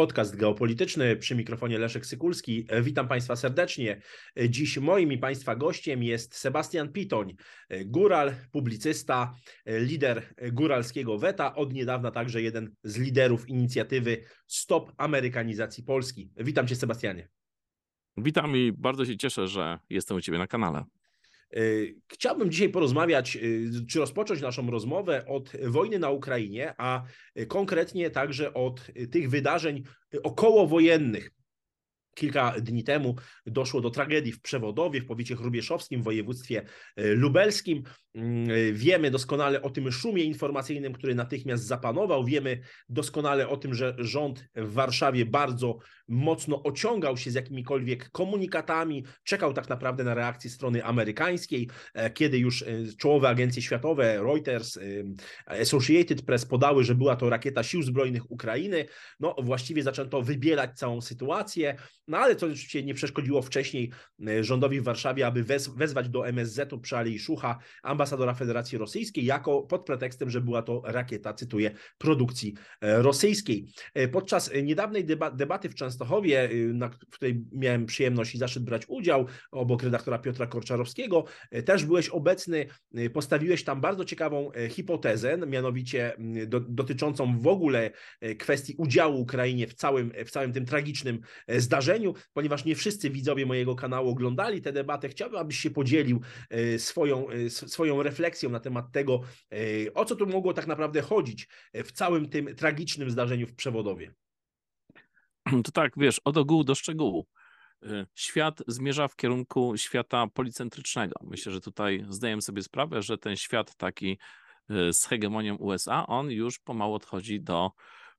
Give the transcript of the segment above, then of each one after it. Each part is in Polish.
Podcast geopolityczny przy mikrofonie Leszek Sykulski. Witam Państwa serdecznie. Dziś moim i Państwa gościem jest Sebastian Pitoń, góral, publicysta, lider góralskiego weta, od niedawna także jeden z liderów inicjatywy Stop Amerykanizacji Polski. Witam Cię Sebastianie. Witam i bardzo się cieszę, że jestem u Ciebie na kanale. Y, chciałbym dzisiaj porozmawiać, y, czy rozpocząć naszą rozmowę od wojny na Ukrainie, a konkretnie także od tych wydarzeń okołowojennych, Kilka dni temu doszło do tragedii w Przewodowie, w powiecie chrubieszowskim, w województwie e, lubelskim. Mm, e, wiemy doskonale o tym szumie informacyjnym, który natychmiast zapanował. Wiemy doskonale o tym, że rząd w Warszawie bardzo mocno ociągał się z jakimikolwiek komunikatami, czekał tak naprawdę na reakcję strony amerykańskiej, e, kiedy już czołowe agencje światowe, Reuters, Associated Press podały, że była to rakieta sił zbrojnych Ukrainy. No właściwie zaczęto wybielać całą sytuację. No ale to oczywiście nie przeszkodziło wcześniej e, rządowi w Warszawie, aby wez, wezwać do MSZ-u przy Alei Szucha ambasadora Federacji Rosyjskiej, jako pod pretekstem, że była to rakieta, cytuję, produkcji e, rosyjskiej. E, podczas niedawnej deba debaty w Częstochowie, na, w której miałem przyjemność i zaszczyt brać udział, obok redaktora Piotra Korczarowskiego, też byłeś obecny, postawiłeś tam bardzo ciekawą hipotezę, mianowicie do, dotyczącą w ogóle kwestii udziału Ukrainie w całym, w całym tym tragicznym zdarzeniu, ponieważ nie wszyscy widzowie mojego kanału oglądali tę debatę. Chciałbym, abyś się podzielił e, swoją, e, swoją refleksją na temat tego, e, o co tu mogło tak naprawdę chodzić w całym tym tragicznym zdarzeniu w Przewodowie. To tak, wiesz, od ogółu do szczegółu. Świat zmierza w kierunku świata policentrycznego. Myślę, że tutaj zdajemy sobie sprawę, że ten świat taki z hegemonią USA, on już pomału odchodzi do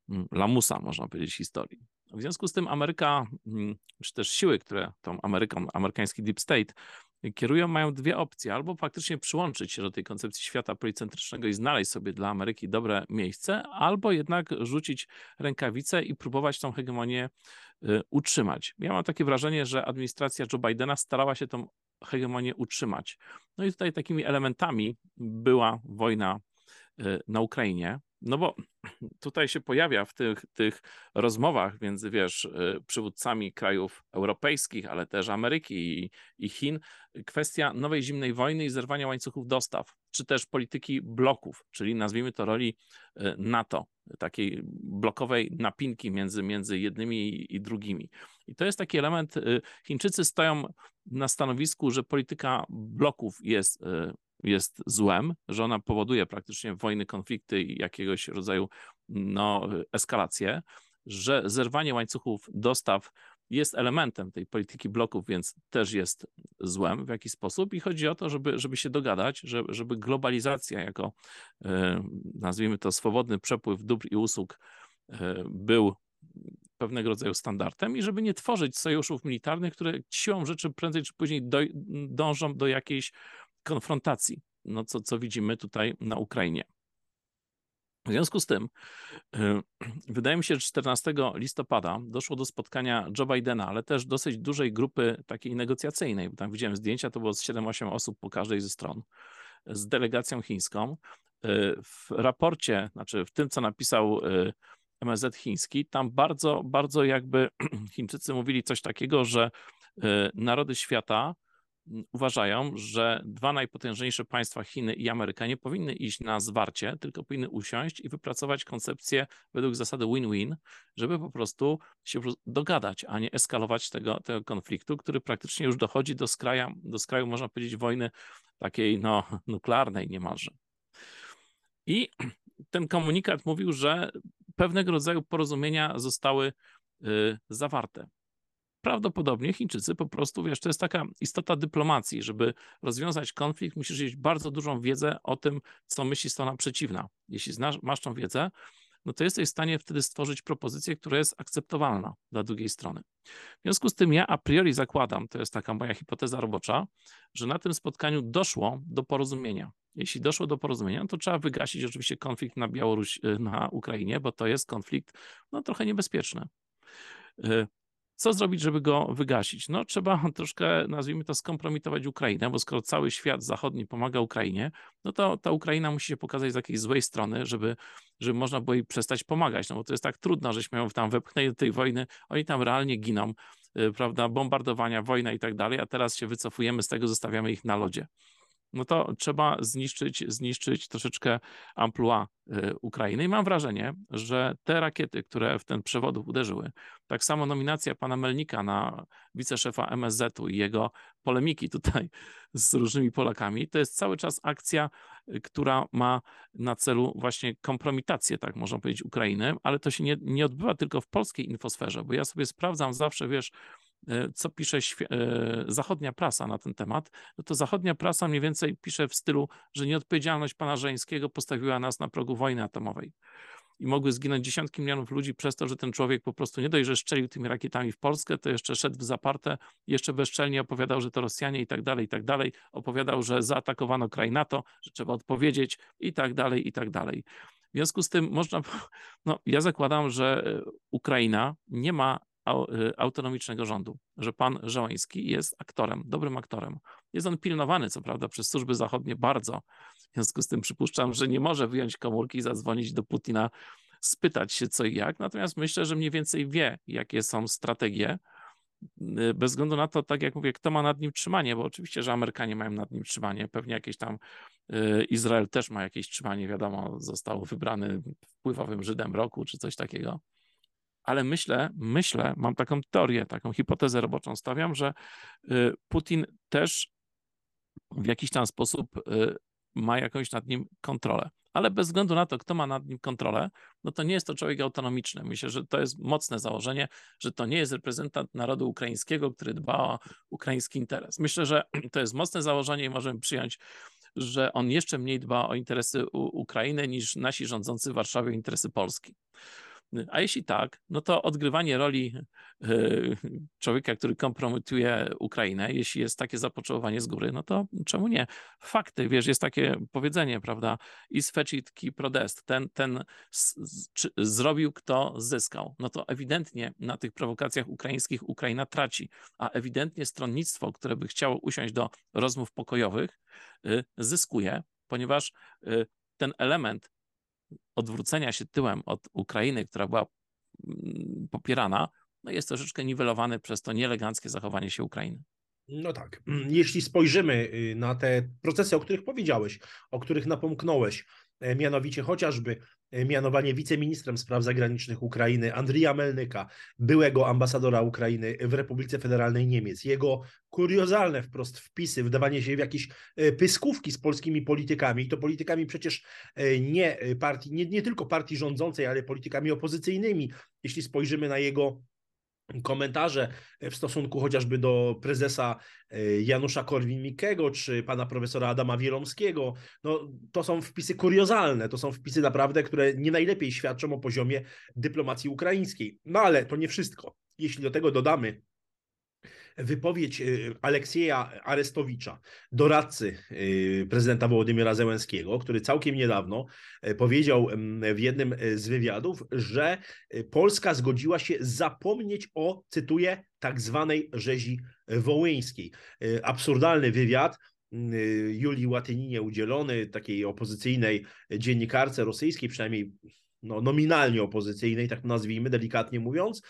mm, lamusa, można powiedzieć, historii. W związku z tym Ameryka, mm, czy też siły, które tą Ameryką, amerykański deep state kierują, mają dwie opcje. Albo faktycznie przyłączyć się do tej koncepcji świata policentrycznego i znaleźć sobie dla Ameryki dobre miejsce, albo jednak rzucić rękawice i próbować tą hegemonię y, utrzymać. Ja mam takie wrażenie, że administracja Joe Bidena starała się tą hegemonię utrzymać. No i tutaj takimi elementami była wojna y, na Ukrainie, no bo tutaj się pojawia w tych, tych rozmowach między, wiesz, y, przywódcami krajów europejskich, ale też Ameryki i, i Chin, kwestia nowej zimnej wojny i zerwania łańcuchów dostaw, czy też polityki bloków, czyli nazwijmy to roli y, NATO, takiej blokowej napinki między, między jednymi i drugimi. I to jest taki element, y, Chińczycy stoją na stanowisku, że polityka bloków jest jest złem, że ona powoduje praktycznie wojny, konflikty i jakiegoś rodzaju no, eskalację, że zerwanie łańcuchów dostaw jest elementem tej polityki bloków, więc też jest złem w jakiś sposób. I chodzi o to, żeby, żeby się dogadać, żeby, żeby globalizacja jako, e, nazwijmy to, swobodny przepływ dóbr i usług e, był pewnego rodzaju standardem i żeby nie tworzyć sojuszów militarnych, które siłą rzeczy prędzej czy później do, dążą do jakiejś konfrontacji, no co, co widzimy tutaj na Ukrainie. W związku z tym, y, wydaje mi się, że 14 listopada doszło do spotkania Joe Bidena, ale też dosyć dużej grupy takiej negocjacyjnej, bo tam widziałem zdjęcia, to było z 7-8 osób po każdej ze stron, z delegacją chińską. Y, w raporcie, znaczy w tym, co napisał y, MSZ chiński, tam bardzo, bardzo jakby Chińczycy mówili coś takiego, że narody świata uważają, że dwa najpotężniejsze państwa, Chiny i Ameryka, nie powinny iść na zwarcie, tylko powinny usiąść i wypracować koncepcję według zasady win-win, żeby po prostu się dogadać, a nie eskalować tego, tego konfliktu, który praktycznie już dochodzi do, skraja, do skraju, można powiedzieć, wojny takiej no, nuklearnej niemalże. I ten komunikat mówił, że pewnego rodzaju porozumienia zostały y, zawarte prawdopodobnie Chińczycy po prostu, wiesz, to jest taka istota dyplomacji, żeby rozwiązać konflikt, musisz mieć bardzo dużą wiedzę o tym, co myśli strona przeciwna. Jeśli znasz, masz tą wiedzę, no to jesteś w stanie wtedy stworzyć propozycję, która jest akceptowalna dla drugiej strony. W związku z tym ja a priori zakładam, to jest taka moja hipoteza robocza, że na tym spotkaniu doszło do porozumienia. Jeśli doszło do porozumienia, to trzeba wygasić oczywiście konflikt na Białoruś, na Ukrainie, bo to jest konflikt no, trochę niebezpieczny. Co zrobić, żeby go wygasić? No trzeba troszkę, nazwijmy to, skompromitować Ukrainę, bo skoro cały świat zachodni pomaga Ukrainie, no to ta Ukraina musi się pokazać z jakiejś złej strony, żeby, żeby można było jej przestać pomagać, no bo to jest tak trudno, żeśmy ją tam wepchnęli do tej wojny, oni tam realnie giną, y, prawda, bombardowania, wojna i tak dalej, a teraz się wycofujemy z tego, zostawiamy ich na lodzie no to trzeba zniszczyć, zniszczyć troszeczkę amplua y, Ukrainy. I mam wrażenie, że te rakiety, które w ten przewodów uderzyły, tak samo nominacja pana Melnika na wiceszefa MSZ-u i jego polemiki tutaj z różnymi Polakami, to jest cały czas akcja, y, która ma na celu właśnie kompromitację, tak można powiedzieć, Ukrainy, ale to się nie, nie odbywa tylko w polskiej infosferze, bo ja sobie sprawdzam zawsze, wiesz, co pisze e, zachodnia prasa na ten temat, no to zachodnia prasa mniej więcej pisze w stylu, że nieodpowiedzialność pana Żeńskiego postawiła nas na progu wojny atomowej. I mogły zginąć dziesiątki milionów ludzi przez to, że ten człowiek po prostu nie dość, że strzelił tymi rakietami w Polskę, to jeszcze szedł w zaparte, jeszcze bezczelnie opowiadał, że to Rosjanie i tak dalej, i tak dalej. Opowiadał, że zaatakowano kraj NATO, że trzeba odpowiedzieć i tak dalej, i tak dalej. W związku z tym można, no ja zakładam, że e, Ukraina nie ma autonomicznego rządu, że pan Żołański jest aktorem, dobrym aktorem. Jest on pilnowany, co prawda, przez służby zachodnie bardzo. W związku z tym przypuszczam, że nie może wyjąć komórki i zadzwonić do Putina, spytać się co i jak. Natomiast myślę, że mniej więcej wie, jakie są strategie. Y, bez względu na to, tak jak mówię, kto ma nad nim trzymanie, bo oczywiście, że Amerykanie mają nad nim trzymanie, pewnie jakieś tam y, Izrael też ma jakieś trzymanie, wiadomo, został wybrany wpływowym Żydem roku czy coś takiego ale myślę, myślę, mam taką teorię, taką hipotezę roboczą stawiam, że y, Putin też w jakiś tam sposób y, ma jakąś nad nim kontrolę. Ale bez względu na to, kto ma nad nim kontrolę, no to nie jest to człowiek autonomiczny. Myślę, że to jest mocne założenie, że to nie jest reprezentant narodu ukraińskiego, który dba o ukraiński interes. Myślę, że to jest mocne założenie i możemy przyjąć, że on jeszcze mniej dba o interesy Ukrainy niż nasi rządzący w Warszawie o interesy Polski. A jeśli tak, no to odgrywanie roli e, człowieka, który kompromituje Ukrainę, jeśli jest takie zapotrzebowanie z góry, no to czemu nie? Fakty, wiesz, jest takie powiedzenie, prawda? Is fecit qui prodest. Ten, ten zrobił, kto zyskał. No to ewidentnie na tych prowokacjach ukraińskich Ukraina traci, a ewidentnie stronnictwo, które by chciało usiąść do rozmów pokojowych, y, zyskuje, ponieważ y, ten element odwrócenia się tyłem od Ukrainy, która była mm, popierana, no jest troszeczkę niwelowany przez to nieeleganckie zachowanie się Ukrainy. No tak. Jeśli spojrzymy y, na te procesy, o których powiedziałeś, o których napomknąłeś, mianowicie chociażby e, mianowanie wiceministrem spraw zagranicznych Ukrainy Andrija Melnyka, byłego ambasadora Ukrainy w Republice Federalnej Niemiec, jego kuriozalne wprost wpisy, wdawanie się w jakieś e, pyskówki z polskimi politykami, i to politykami przecież nie partii, nie, nie tylko partii rządzącej, ale politykami opozycyjnymi. Jeśli spojrzymy na jego komentarze w stosunku chociażby do prezesa e, Janusza Korwin-Mikkego czy pana profesora Adama Wielomskiego, no to są wpisy kuriozalne, to są wpisy naprawdę, które nie najlepiej świadczą o poziomie dyplomacji ukraińskiej. No ale to nie wszystko. Jeśli do tego dodamy wypowiedź y, Aleksieja Arestowicza, doradcy y, prezydenta Wołodymyra Zełenskiego, który całkiem niedawno y, powiedział w jednym z wywiadów, że Polska zgodziła się zapomnieć o, cytuję, tak zwanej rzezi wołyńskiej. Absurdalny wywiad, Julii Łatyninie udzielony, takiej opozycyjnej dziennikarce rosyjskiej, przynajmniej no, nominalnie opozycyjnej, tak nazwijmy, delikatnie mówiąc,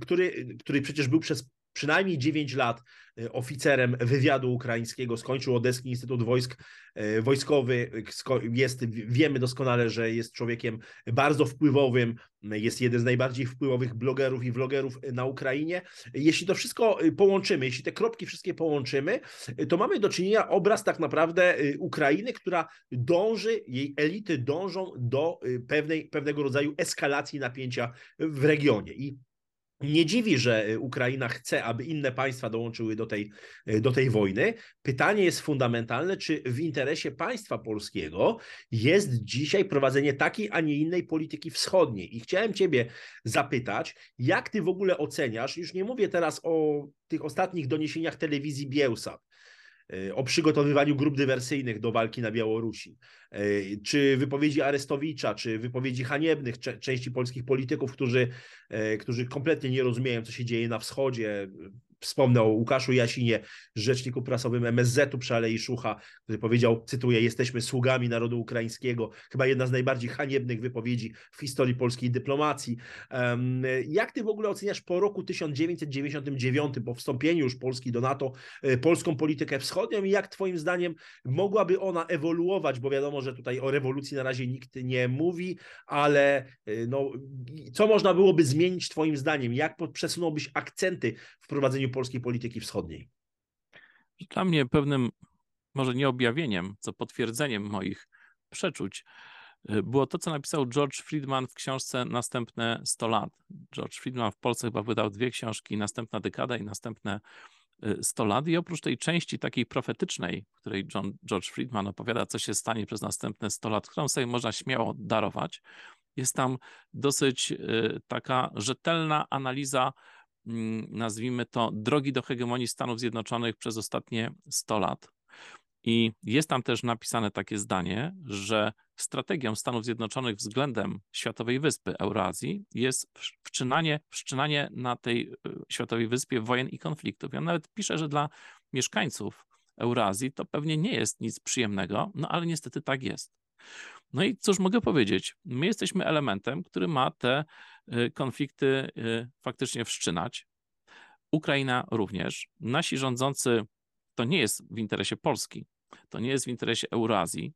który, który przecież był przez przynajmniej 9 lat e, oficerem wywiadu ukraińskiego, skończył Odeski Instytut Wojsk e, Wojskowy, jest, wiemy doskonale, że jest człowiekiem bardzo wpływowym, jest jeden z najbardziej wpływowych blogerów i vlogerów na Ukrainie. Jeśli to wszystko połączymy, jeśli te kropki wszystkie połączymy, to mamy do czynienia obraz tak naprawdę Ukrainy, która dąży, jej elity dążą do pewnej, pewnego rodzaju eskalacji napięcia w regionie. I nie dziwi, że y, Ukraina chce, aby inne państwa dołączyły do tej, y, do tej wojny. Pytanie jest fundamentalne, czy w interesie państwa polskiego jest dzisiaj prowadzenie takiej, a nie innej polityki wschodniej. I chciałem Ciebie zapytać, jak Ty w ogóle oceniasz, już nie mówię teraz o tych ostatnich doniesieniach telewizji Bielsat, o przygotowywaniu grup dywersyjnych do walki na Białorusi, czy wypowiedzi Arestowicza, czy wypowiedzi haniebnych części polskich polityków, którzy, którzy kompletnie nie rozumieją, co się dzieje na wschodzie, Wspomnę o Łukaszu Jasinie, rzeczniku prasowym MSZ-u przy Alei Szucha, który powiedział, cytuję, jesteśmy sługami narodu ukraińskiego. Chyba jedna z najbardziej haniebnych wypowiedzi w historii polskiej dyplomacji. Jak ty w ogóle oceniasz po roku 1999, po wstąpieniu już Polski do NATO, e, polską politykę wschodnią i jak twoim zdaniem mogłaby ona ewoluować, bo wiadomo, że tutaj o rewolucji na razie nikt nie mówi, ale e, no, co można byłoby zmienić twoim zdaniem? Jak przesunąłbyś akcenty w prowadzeniu polskiej polityki wschodniej? Dla mnie pewnym, może nie objawieniem, co potwierdzeniem moich przeczuć, y, było to, co napisał George Friedman w książce Następne 100 lat. George Friedman w Polsce chyba wydał dwie książki, Następna dekada i Następne 100 y, lat. I oprócz tej części takiej profetycznej, w której John, George Friedman opowiada, co się stanie przez następne 100 lat, którą sobie można śmiało darować, jest tam dosyć y, taka rzetelna analiza nazwijmy to, drogi do hegemonii Stanów Zjednoczonych przez ostatnie 100 lat. I jest tam też napisane takie zdanie, że strategią Stanów Zjednoczonych względem Światowej Wyspy Eurazji jest wszczynanie, wszczynanie na tej y, Światowej Wyspie wojen i konfliktów. On nawet pisze, że dla mieszkańców Eurazji to pewnie nie jest nic przyjemnego, no ale niestety tak jest. No i cóż mogę powiedzieć? My jesteśmy elementem, który ma te y, konflikty y, faktycznie wszczynać. Ukraina również. Nasi rządzący, to nie jest w interesie Polski, to nie jest w interesie Eurazji,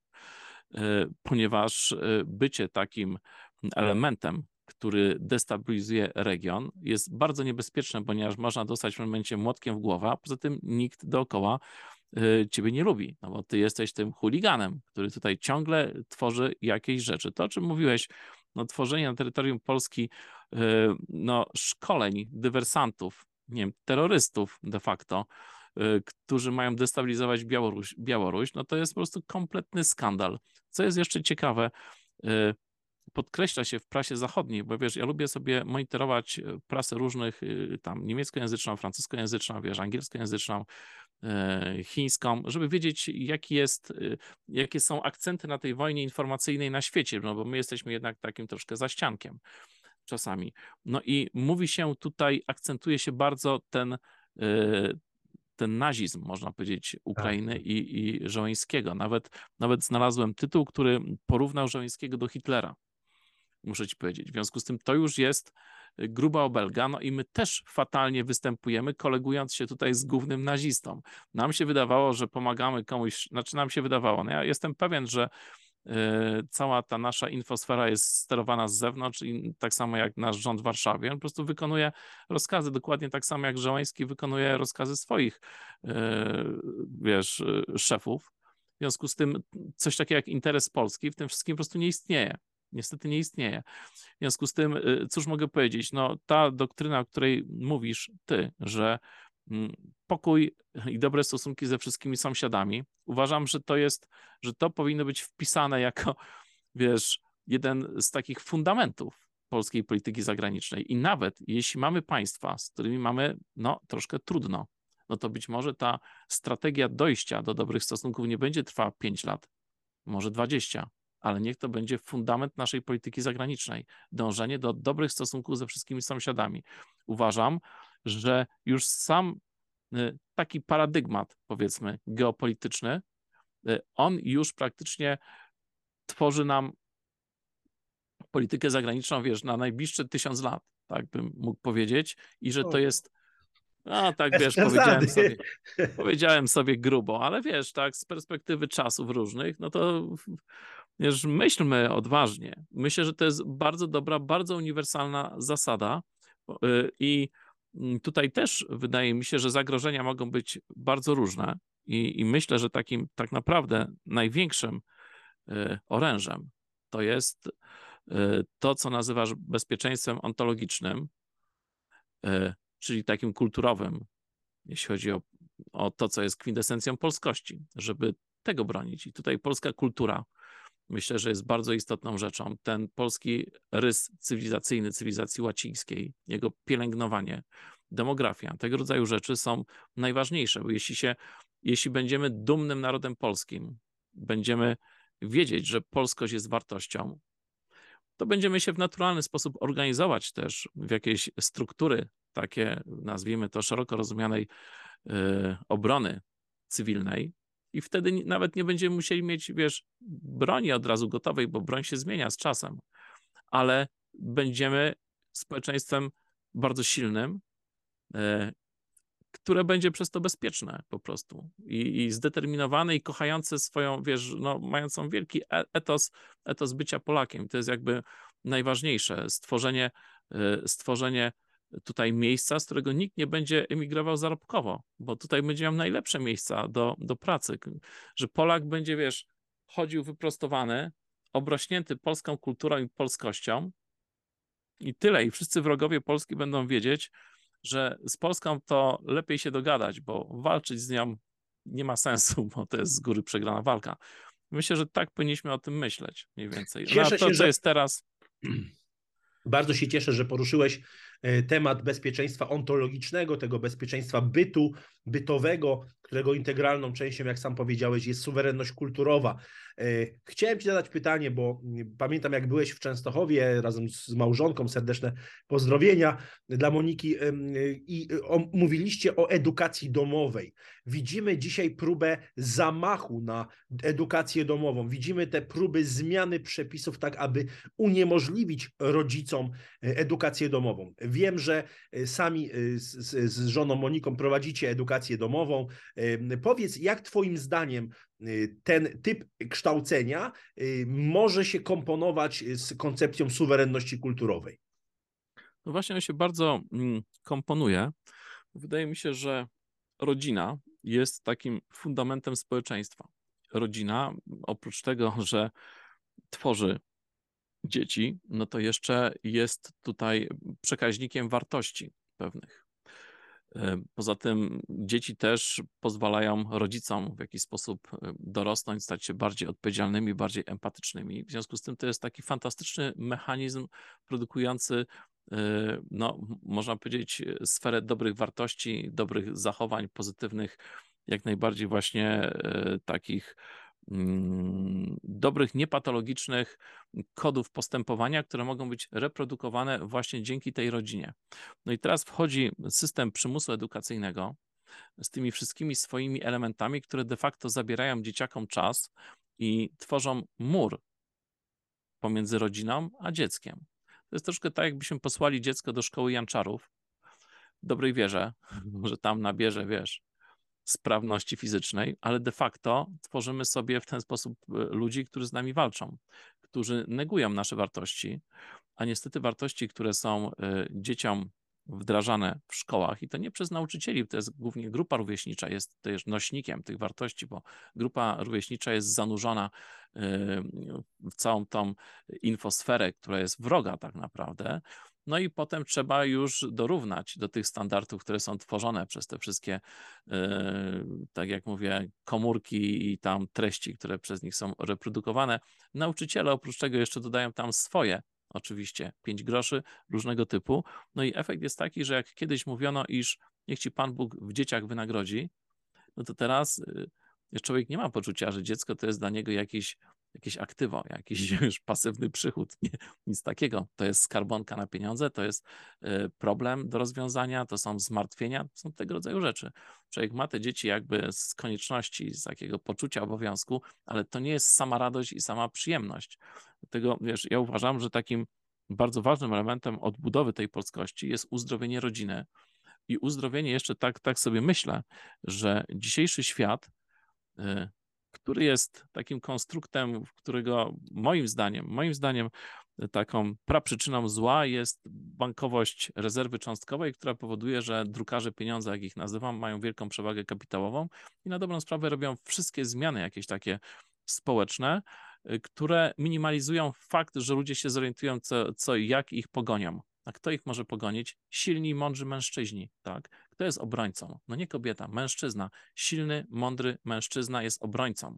y, ponieważ bycie takim elementem, który destabilizuje region, jest bardzo niebezpieczne, ponieważ można dostać w momencie młotkiem w głowę, a poza tym nikt dookoła ciebie nie lubi, no bo ty jesteś tym chuliganem, który tutaj ciągle tworzy jakieś rzeczy. To, o czym mówiłeś, no tworzenie na terytorium Polski y, no, szkoleń dywersantów, nie wiem, terrorystów de facto, y, którzy mają destabilizować Białoruś, Białoruś, no to jest po prostu kompletny skandal. Co jest jeszcze ciekawe, podkreśla się w prasie zachodniej, bo wiesz, ja lubię sobie monitorować prasę różnych, tam niemieckojęzyczną, francuskojęzyczną, wiesz, angielskojęzyczną, chińską, żeby wiedzieć, jaki jest, y, jakie są akcenty na tej wojnie informacyjnej na świecie, no bo my jesteśmy jednak takim troszkę zaściankiem czasami. No i mówi się tutaj, akcentuje się bardzo ten, e, ten nazizm, można powiedzieć, Ukrainy tak. i, i. Nawet, nawet znalazłem tytuł, który porównał Żołańskiego do Hitlera, muszę ci powiedzieć. W związku z tym to już jest gruba obelga, no i my też fatalnie występujemy, kolegując się tutaj z głównym nazistą. Nam się wydawało, że pomagamy komuś, znaczy nam się wydawało, no ja jestem pewien, że e, cała ta nasza infosfera jest sterowana z zewnątrz i tak samo jak nasz rząd w Warszawie. On po prostu wykonuje rozkazy dokładnie tak samo jak Żołański wykonuje rozkazy swoich, e, wiesz, szefów. W związku z tym coś takiego jak interes Polski w tym wszystkim po prostu nie istnieje niestety nie istnieje. W związku z tym, y, cóż mogę powiedzieć? No, ta doktryna, o której mówisz ty, że mm, pokój i dobre stosunki ze wszystkimi sąsiadami, uważam, że to jest, że to powinno być wpisane jako, wiesz, jeden z takich fundamentów polskiej polityki zagranicznej. I nawet jeśli mamy państwa, z którymi mamy no, troszkę trudno, no to być może ta strategia dojścia do dobrych stosunków nie będzie trwała 5 lat, może 20, ale niech to będzie fundament naszej polityki zagranicznej. Dążenie do dobrych stosunków ze wszystkimi sąsiadami. Uważam, że już sam y, taki paradygmat, powiedzmy, geopolityczny, y, on już praktycznie tworzy nam politykę zagraniczną, wiesz, na najbliższe tysiąc lat, tak bym mógł powiedzieć, i że to jest no tak, wiesz, powiedziałem sobie, powiedziałem sobie grubo, ale wiesz, tak, z perspektywy czasów różnych, no to wiesz, myślmy odważnie. Myślę, że to jest bardzo dobra, bardzo uniwersalna zasada y, i mm, tutaj też wydaje mi się, że zagrożenia mogą być bardzo różne i, i myślę, że takim tak naprawdę największym y, orężem to jest y, to, co nazywasz bezpieczeństwem ontologicznym, czyli takim kulturowym, jeśli chodzi o, o to, co jest kwintesencją polskości, żeby tego bronić. I tutaj polska kultura myślę, że jest bardzo istotną rzeczą. Ten polski rys cywilizacyjny, cywilizacji łacińskiej, jego pielęgnowanie, demografia. Tego rodzaju rzeczy są najważniejsze, bo jeśli się, jeśli będziemy dumnym narodem polskim, będziemy wiedzieć, że polskość jest wartością, to będziemy się w naturalny sposób organizować też w jakieś struktury, takie nazwijmy to szeroko rozumianej yy, obrony cywilnej, i wtedy nawet nie będziemy musieli mieć, wiesz, broni od razu gotowej, bo broń się zmienia z czasem, ale będziemy społeczeństwem bardzo silnym, e, które będzie przez to bezpieczne po prostu. I, i zdeterminowane i kochające swoją, wiesz, no, mającą wielki e, etos, etos bycia Polakiem. To jest jakby najważniejsze, stworzenie, e, stworzenie tutaj miejsca, z którego nikt nie będzie emigrował zarobkowo, bo tutaj będzie miał najlepsze miejsca do, do pracy, że Polak będzie, wiesz, chodził wyprostowany, obrośnięty polską kulturą i polskością i tyle. I wszyscy wrogowie Polski będą wiedzieć, że z Polską to lepiej się dogadać, bo walczyć z nią nie ma sensu, bo to jest z góry przegrana walka. Myślę, że tak powinniśmy o tym myśleć mniej więcej. Cieszę no, to, się, że... jest teraz. Bardzo się cieszę, że poruszyłeś temat bezpieczeństwa ontologicznego, tego bezpieczeństwa bytu, bytowego, którego integralną częścią, jak sam powiedziałeś, jest suwerenność kulturowa. E, chciałem Ci zadać pytanie, bo mm, pamiętam, jak byłeś w Częstochowie razem z małżonką, serdeczne pozdrowienia dla Moniki i mówiliście o edukacji domowej. Widzimy dzisiaj próbę zamachu na edukację domową. Widzimy te próby zmiany przepisów, tak aby uniemożliwić rodzicom e, edukację domową. Wiem, że e, sami z, z żoną Moniką prowadzicie edukację domową. Powiedz, jak Twoim zdaniem y, ten typ kształcenia może się komponować z koncepcją suwerenności kulturowej? No właśnie, on się bardzo mm, komponuje. Wydaje mi się, że rodzina jest takim fundamentem społeczeństwa. Rodzina, oprócz tego, że tworzy dzieci, no to jeszcze jest tutaj przekaźnikiem wartości pewnych. E, poza tym dzieci też pozwalają rodzicom w jakiś sposób e, dorosnąć, stać się bardziej odpowiedzialnymi, bardziej empatycznymi. W związku z tym to jest taki fantastyczny mechanizm produkujący, e, no, można powiedzieć, sferę dobrych wartości, dobrych zachowań, pozytywnych, jak najbardziej właśnie takich dobrych, niepatologicznych kodów postępowania, które mogą być reprodukowane właśnie dzięki tej rodzinie. No i teraz wchodzi system przymusu edukacyjnego z tymi wszystkimi swoimi elementami, które de facto zabierają dzieciakom czas i tworzą mur pomiędzy rodziną a dzieckiem. To jest troszkę tak, jakbyśmy posłali dziecko do szkoły Janczarów dobrej wierze, że tam nabierze, wiesz, sprawności fizycznej, ale de facto tworzymy sobie w ten sposób e, ludzi, którzy z nami walczą, którzy negują nasze wartości, a niestety wartości, które są e, dzieciom wdrażane w szkołach i to nie przez nauczycieli, to jest głównie grupa rówieśnicza, jest też nośnikiem tych wartości, bo grupa rówieśnicza jest zanurzona e, w całą tą infosferę, która jest wroga tak naprawdę, no i potem trzeba już dorównać do tych standardów, które są tworzone przez te wszystkie, e, tak jak mówię, komórki i tam treści, które przez nich są reprodukowane. Nauczyciele oprócz tego jeszcze dodają tam swoje oczywiście 5 groszy różnego typu. No i efekt jest taki, że jak kiedyś mówiono, iż niech ci Pan Bóg w dzieciach wynagrodzi, no to teraz y, człowiek nie ma poczucia, że dziecko to jest dla niego jakiś jakieś aktywo, jakiś już pasywny przychód, nie, nic takiego. To jest skarbonka na pieniądze, to jest y, problem do rozwiązania, to są zmartwienia, to są tego rodzaju rzeczy. Człowiek ma te dzieci jakby z konieczności, z takiego poczucia obowiązku, ale to nie jest sama radość i sama przyjemność. Dlatego, wiesz, ja uważam, że takim bardzo ważnym elementem odbudowy tej polskości jest uzdrowienie rodziny. I uzdrowienie jeszcze tak, tak sobie myślę, że dzisiejszy świat y, który jest takim konstruktem, którego moim zdaniem, moim zdaniem taką praprzyczyną zła jest bankowość rezerwy cząstkowej, która powoduje, że drukarze pieniądza, jak ich nazywam, mają wielką przewagę kapitałową i na dobrą sprawę robią wszystkie zmiany jakieś takie społeczne, które minimalizują fakt, że ludzie się zorientują, co, co i jak ich pogonią. A kto ich może pogonić? Silni, mądrzy mężczyźni, tak? Kto jest obrońcą? No nie kobieta, mężczyzna. Silny, mądry mężczyzna jest obrońcą.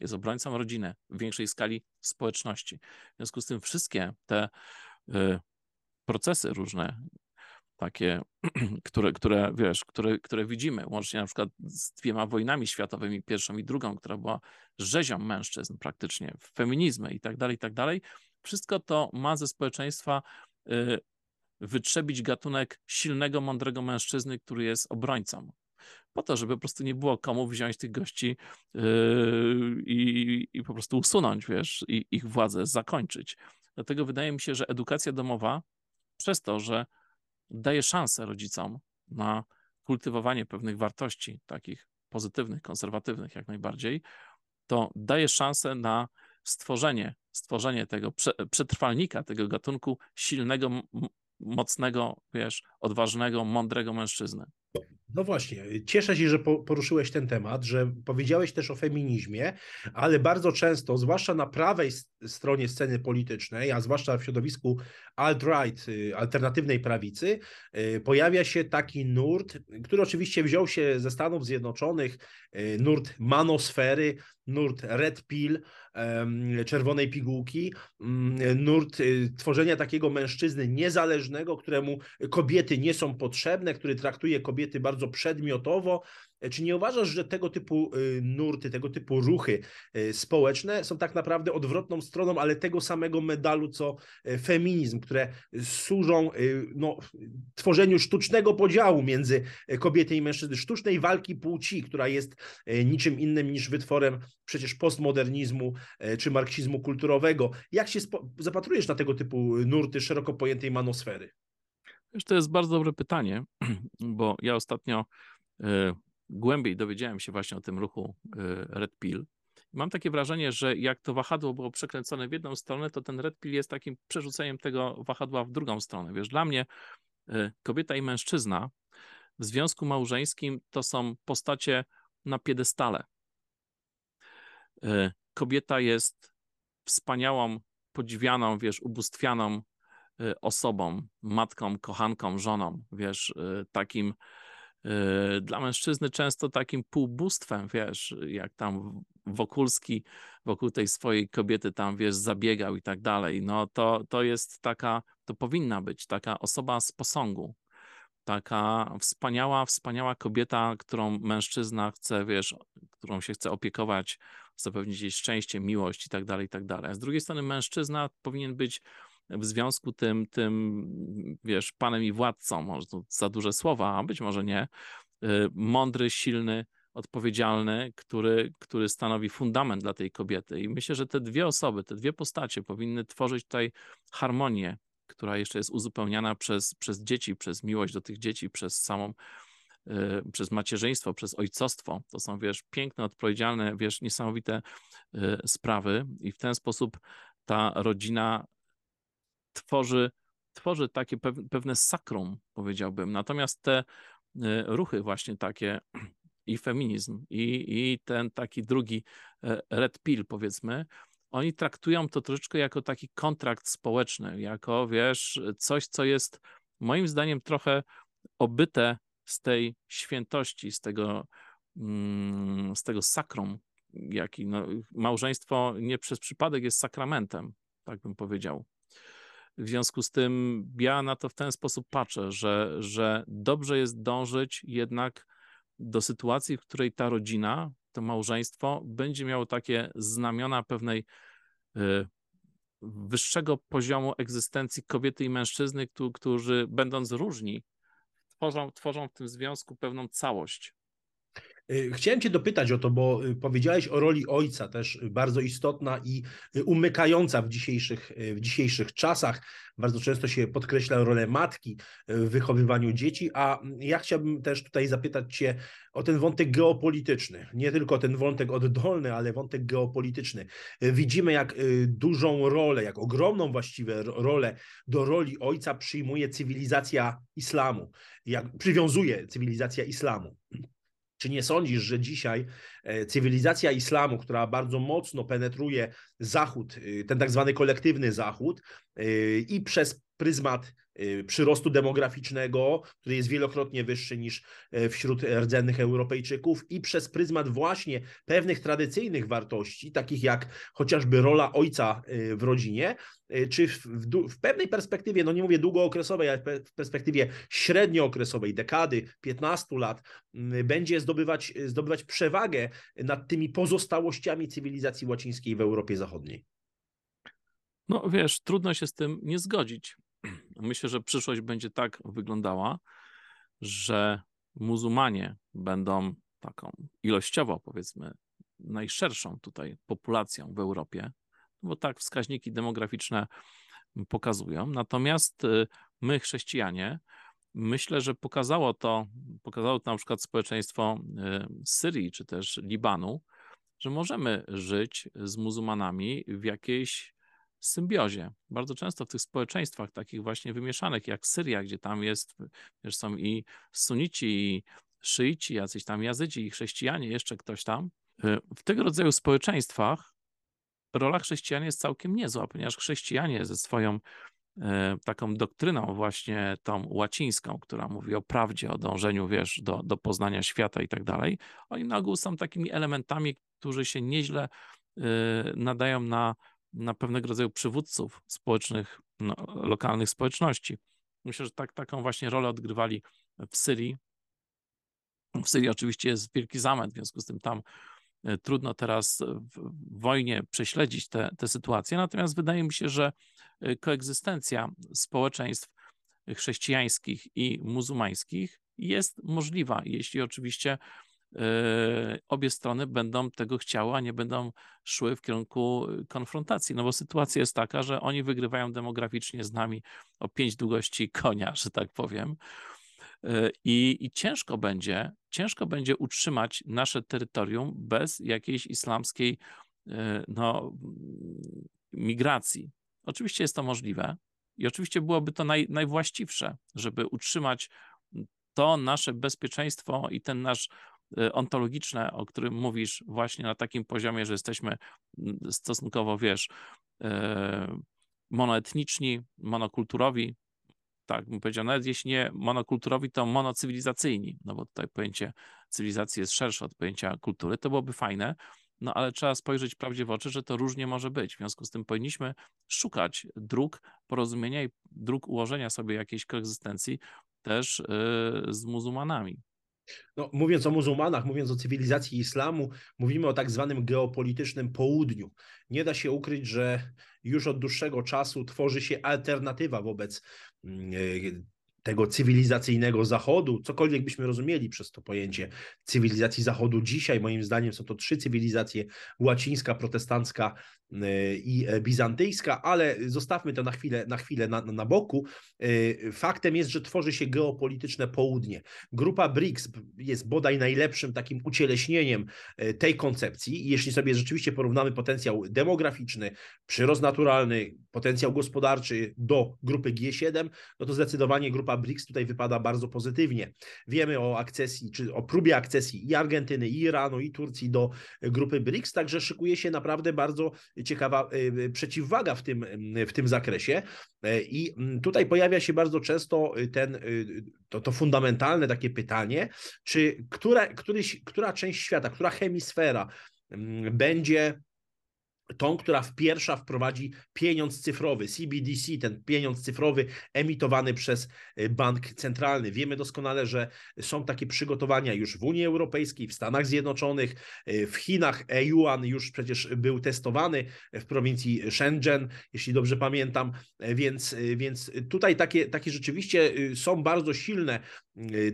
Jest obrońcą rodziny w większej skali społeczności. W związku z tym wszystkie te y, procesy różne, takie, które, które wiesz, które, które widzimy, łącznie na przykład z dwiema wojnami światowymi, pierwszą i drugą, która była rzezią mężczyzn praktycznie, feminizmy i tak dalej, i tak dalej. Wszystko to ma ze społeczeństwa y, wytrzebić gatunek silnego, mądrego mężczyzny, który jest obrońcą. Po to, żeby po prostu nie było komu wziąć tych gości yy, i, i po prostu usunąć, wiesz, i ich władzę zakończyć. Dlatego wydaje mi się, że edukacja domowa, przez to, że daje szansę rodzicom na kultywowanie pewnych wartości, takich pozytywnych, konserwatywnych jak najbardziej, to daje szansę na stworzenie, stworzenie tego przetrwalnika, tego gatunku silnego, mocnego, wiesz, odważnego, mądrego mężczyzny. No właśnie, cieszę się, że poruszyłeś ten temat, że powiedziałeś też o feminizmie, ale bardzo często, zwłaszcza na prawej stronie sceny politycznej, a zwłaszcza w środowisku alt-right, y, alternatywnej prawicy, y, pojawia się taki nurt, który oczywiście wziął się ze Stanów Zjednoczonych, y, nurt manosfery, nurt red pill, czerwonej pigułki, mm, nurt tworzenia takiego mężczyzny niezależnego, któremu kobiety nie są potrzebne, który traktuje kobiety bardzo przedmiotowo, czy nie uważasz, że tego typu y, nurty, tego typu ruchy y, społeczne są tak naprawdę odwrotną stroną, ale tego samego medalu, co y, feminizm, które służą no, tworzeniu sztucznego podziału między kobiety i mężczyzny, sztucznej walki płci, która jest niczym innym niż wytworem przecież postmodernizmu czy marksizmu kulturowego. Jak się zapatrujesz na tego typu nurty szeroko pojętej manosfery? Wiesz, to jest bardzo dobre pytanie, bo ja ostatnio głębiej dowiedziałem się właśnie o tym ruchu y, Red Pill. Mam takie wrażenie, że jak to wahadło było przekręcone w jedną stronę, to ten Red Pill jest takim przerzuceniem tego wahadła w drugą stronę. Wiesz, dla mnie y, kobieta i mężczyzna w związku małżeńskim to są postacie na piedestale. Kobieta jest wspaniałą, podziwianą, wiesz, ubóstwianą osobą, matką, kochanką, żoną, wiesz, takim Yy, dla mężczyzny często takim półbóstwem, wiesz, jak tam Wokulski wokół tej swojej kobiety tam, wiesz, zabiegał i tak dalej, no to, to jest taka, to powinna być taka osoba z posągu, taka wspaniała, wspaniała kobieta, którą mężczyzna chce, wiesz, którą się chce opiekować, zapewnić jej szczęście, miłość i tak dalej, i tak dalej. A z drugiej strony mężczyzna powinien być w związku tym, tym, wiesz, panem i władcą, może to za duże słowa, a być może nie, y, mądry, silny, odpowiedzialny, który, który stanowi fundament dla tej kobiety. I myślę, że te dwie osoby, te dwie postacie powinny tworzyć tutaj harmonię, która jeszcze jest uzupełniana przez, przez dzieci, przez miłość do tych dzieci, przez samą y, przez macierzyństwo, przez ojcostwo. To są, wiesz, piękne, odpowiedzialne, wiesz, niesamowite y, sprawy i w ten sposób ta rodzina tworzy, tworzy takie pewne sakrum, powiedziałbym. Natomiast te y, ruchy właśnie takie i feminizm i, i ten taki drugi e, red pill powiedzmy, oni traktują to troszeczkę jako taki kontrakt społeczny, jako wiesz, coś, co jest moim zdaniem trochę obyte z tej świętości, z tego, mm, z tego sakrum, jaki no, małżeństwo nie przez przypadek jest sakramentem, tak bym powiedział. W związku z tym ja na to w ten sposób patrzę, że, że dobrze jest dążyć jednak do sytuacji, w której ta rodzina, to małżeństwo będzie miało takie znamiona pewnej y, wyższego poziomu egzystencji kobiety i mężczyzny, którzy będąc różni, tworzą, tworzą w tym związku pewną całość. Y, chciałem Cię dopytać o to, bo y, powiedziałeś o roli ojca, też bardzo istotna i y, umykająca w dzisiejszych, w dzisiejszych czasach. Bardzo często się podkreśla rolę matki w wychowywaniu dzieci, a ja chciałbym też tutaj zapytać Cię o ten wątek geopolityczny. Nie tylko ten wątek oddolny, ale wątek geopolityczny. Widzimy, jak dużą rolę, jak ogromną właściwie rolę do roli ojca przyjmuje cywilizacja islamu, jak przywiązuje cywilizacja islamu. Czy nie sądzisz, że dzisiaj cywilizacja islamu, która bardzo mocno penetruje Zachód, ten tak zwany kolektywny Zachód i przez pryzmat y, przyrostu demograficznego, który jest wielokrotnie wyższy niż e, wśród rdzennych Europejczyków i przez pryzmat właśnie pewnych tradycyjnych wartości, takich jak chociażby rola ojca y, w rodzinie, y, czy w, w, w pewnej perspektywie, no nie mówię długookresowej, ale w perspektywie średniookresowej, dekady, 15 lat, będzie zdobywać, zdobywać przewagę nad tymi pozostałościami cywilizacji łacińskiej w Europie Zachodniej. No wiesz, trudno się z tym nie zgodzić. Myślę, że przyszłość będzie tak wyglądała, że muzułmanie będą taką ilościowo, powiedzmy, najszerszą tutaj populacją w Europie, bo tak wskaźniki demograficzne pokazują. Natomiast y, my, chrześcijanie, myślę, że pokazało to, pokazało to na przykład społeczeństwo y, Syrii czy też Libanu, że możemy żyć z muzułmanami w jakiejś symbiozie. Bardzo często w tych społeczeństwach takich właśnie wymieszanych, jak Syria, gdzie tam jest, wiesz, są i sunici, i szyici, jacyś tam jazydzi, i chrześcijanie, jeszcze ktoś tam. Y, w tego rodzaju społeczeństwach rola chrześcijan jest całkiem niezła, ponieważ chrześcijanie ze swoją y, taką doktryną właśnie tą łacińską, która mówi o prawdzie, o dążeniu, wiesz, do, do poznania świata i tak dalej, oni na ogół są takimi elementami, którzy się nieźle y, nadają na na pewnego rodzaju przywódców społecznych, no, lokalnych społeczności. Myślę, że tak, taką właśnie rolę odgrywali w Syrii. W Syrii oczywiście jest wielki zamęt, w związku z tym tam e, trudno teraz w wojnie prześledzić te, te sytuacje, natomiast wydaje mi się, że e, koegzystencja społeczeństw chrześcijańskich i muzułmańskich jest możliwa, jeśli oczywiście E, obie strony będą tego chciały, a nie będą szły w kierunku konfrontacji. No bo sytuacja jest taka, że oni wygrywają demograficznie z nami o pięć długości konia, że tak powiem. E, I, I ciężko będzie, ciężko będzie utrzymać nasze terytorium bez jakiejś islamskiej e, no, migracji. Oczywiście jest to możliwe i oczywiście byłoby to naj, najwłaściwsze, żeby utrzymać to nasze bezpieczeństwo i ten nasz Y, ontologiczne, o którym mówisz, właśnie na takim poziomie, że jesteśmy stosunkowo, wiesz, y, monoetniczni, monokulturowi, tak bym powiedział, nawet jeśli nie monokulturowi, to monocywilizacyjni, no bo tutaj pojęcie cywilizacji jest szersze od pojęcia kultury, to byłoby fajne, no ale trzeba spojrzeć prawdzie w oczy, że to różnie może być. W związku z tym powinniśmy szukać dróg porozumienia i dróg ułożenia sobie jakiejś koegzystencji też yy, z muzułmanami. No, mówiąc o muzułmanach, mówiąc o cywilizacji islamu, mówimy o tak zwanym geopolitycznym południu. Nie da się ukryć, że już od dłuższego czasu tworzy się alternatywa wobec mm, tego cywilizacyjnego Zachodu, cokolwiek byśmy rozumieli przez to pojęcie cywilizacji Zachodu dzisiaj, moim zdaniem są to trzy cywilizacje, łacińska, protestancka e, i e, bizantyjska, ale zostawmy to na chwilę na, chwilę na, na boku. E, faktem jest, że tworzy się geopolityczne południe. Grupa BRICS jest bodaj najlepszym takim ucieleśnieniem tej koncepcji. Jeśli sobie rzeczywiście porównamy potencjał demograficzny, przyrost naturalny, potencjał gospodarczy do grupy G7, no to zdecydowanie grupa grupa BRICS tutaj wypada bardzo pozytywnie. Wiemy o akcesji, czy o próbie akcesji i Argentyny, i Iranu, i Turcji do grupy BRICS, także szykuje się naprawdę bardzo ciekawa y, przeciwwaga w tym, w tym zakresie. E, I tutaj pojawia się bardzo często ten, to, to fundamentalne takie pytanie, czy która, któryś, która część świata, która hemisfera będzie tą, która w pierwsza wprowadzi pieniądz cyfrowy, CBDC, ten pieniądz cyfrowy emitowany przez y, bank centralny. Wiemy doskonale, że są takie przygotowania już w Unii Europejskiej, w Stanach Zjednoczonych, y, w Chinach e-yuan już przecież był testowany w prowincji Shenzhen, jeśli dobrze pamiętam, więc, y, więc tutaj takie, takie rzeczywiście są bardzo silne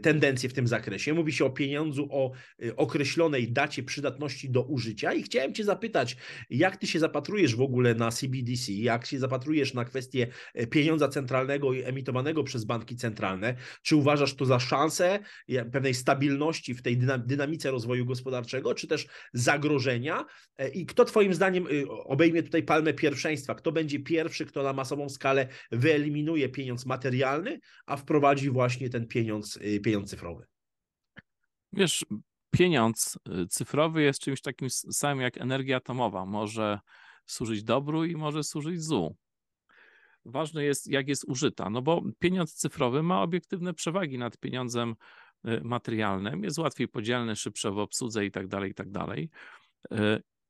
tendencje w tym zakresie. Mówi się o pieniądzu o określonej dacie przydatności do użycia i chciałem Cię zapytać, jak Ty się zapatrujesz w ogóle na CBDC, jak się zapatrujesz na kwestię e, pieniądza centralnego i emitowanego przez banki centralne, czy uważasz to za szansę pewnej stabilności w tej dynamice rozwoju gospodarczego, czy też zagrożenia? E, I kto Twoim zdaniem y, obejmie tutaj palmę pierwszeństwa? Kto będzie pierwszy, kto na masową skalę wyeliminuje pieniądz materialny, a wprowadzi właśnie ten pieniądz, y, pieniądz cyfrowy? Wiesz, pieniądz y, cyfrowy jest czymś takim samym jak energia atomowa. Może służyć dobru i może służyć złu. Ważne jest, jak jest użyta, no bo pieniądz cyfrowy ma obiektywne przewagi nad pieniądzem y, materialnym, jest łatwiej podzielny, szybsze w obsłudze i tak dalej, i tak dalej.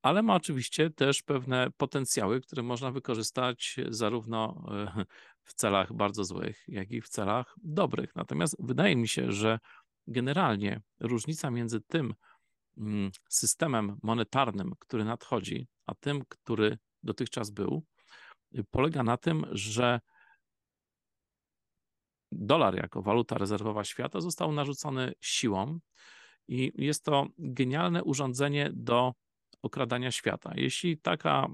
Ale ma oczywiście też pewne potencjały, które można wykorzystać zarówno w celach bardzo złych, jak i w celach dobrych. Natomiast wydaje mi się, że generalnie różnica między tym mm, systemem monetarnym, który nadchodzi, a tym, który dotychczas był, y, polega na tym, że dolar jako waluta rezerwowa świata został narzucony siłą i jest to genialne urządzenie do okradania świata. Jeśli taka,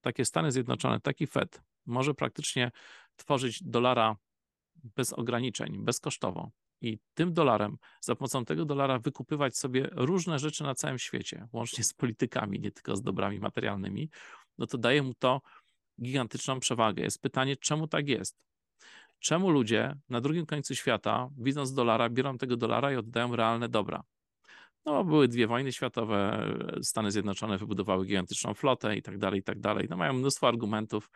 takie Stany Zjednoczone, taki Fed może praktycznie tworzyć dolara bez ograniczeń, bezkosztowo, i tym dolarem, za pomocą tego dolara wykupywać sobie różne rzeczy na całym świecie, łącznie z politykami, nie tylko z dobrami materialnymi, no to daje mu to gigantyczną przewagę. Jest pytanie, czemu tak jest? Czemu ludzie na drugim końcu świata, widząc dolara, biorą tego dolara i oddają realne dobra? No, były dwie wojny światowe, Stany Zjednoczone wybudowały gigantyczną flotę i tak dalej, i tak dalej. No, mają mnóstwo argumentów,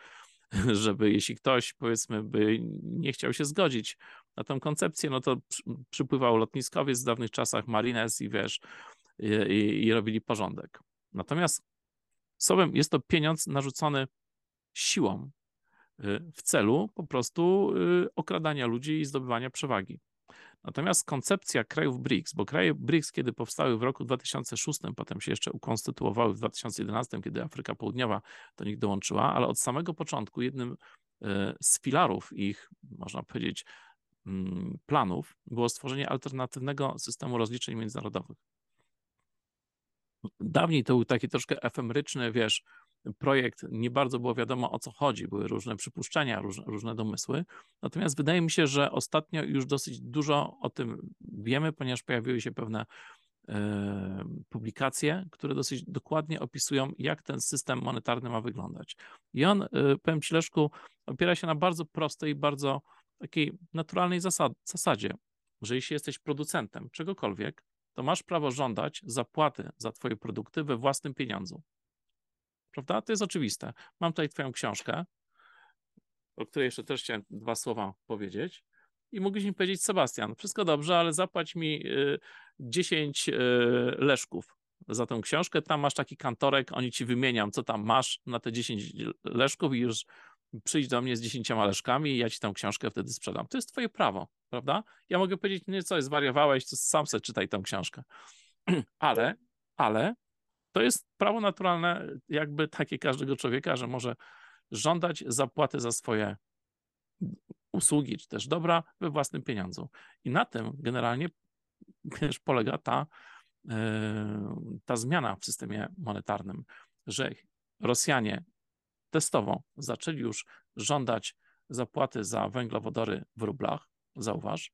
żeby jeśli ktoś, powiedzmy, by nie chciał się zgodzić na tę koncepcję, no to przypływał lotniskowiec w dawnych czasach, marines i wiesz, i, i, robili porządek. Natomiast słowem jest to pieniądz narzucony siłą y, w celu po prostu y, okradania ludzi i zdobywania przewagi. Natomiast koncepcja krajów BRICS, bo kraje BRICS, kiedy powstały w roku 2006, potem się jeszcze ukonstytuowały w 2011, kiedy Afryka Południowa do nich dołączyła, ale od samego początku jednym e, z filarów ich, można powiedzieć, mm, planów było stworzenie alternatywnego systemu rozliczeń międzynarodowych. Dawniej to był taki troszkę efemeryczny, wiesz, projekt, nie bardzo było wiadomo o co chodzi, były różne przypuszczenia, różne, różne domysły. Natomiast wydaje mi się, że ostatnio już dosyć dużo o tym wiemy, ponieważ pojawiły się pewne e, publikacje, które dosyć dokładnie opisują, jak ten system monetarny ma wyglądać. I on, e, powiem Ci Leszku, opiera się na bardzo prostej, bardzo takiej naturalnej zasad, zasadzie, że jeśli jesteś producentem czegokolwiek, to masz prawo żądać zapłaty za Twoje produkty we własnym pieniądzu prawda? To jest oczywiste. Mam tutaj Twoją książkę, o której jeszcze też chciałem dwa słowa powiedzieć. I mógłbyś mi powiedzieć, Sebastian, wszystko dobrze, ale zapłać mi 10 y, y, leszków za tę książkę. Tam masz taki kantorek, oni ci wymieniam, co tam masz na te 10 leszków i już przyjdź do mnie z 10 leszkami i ja ci tę książkę wtedy sprzedam. To jest twoje prawo, prawda? Ja mogę powiedzieć, nie co, zwariowałeś, to sam sobie czytaj tę książkę. ale, ale to jest prawo naturalne, jakby takie każdego człowieka, że może żądać zapłaty za swoje usługi, czy też dobra we własnym pieniądzu. I na tym generalnie też polega ta, e, ta zmiana w systemie monetarnym, że Rosjanie testowo zaczęli już żądać zapłaty za węglowodory w rublach, zauważ.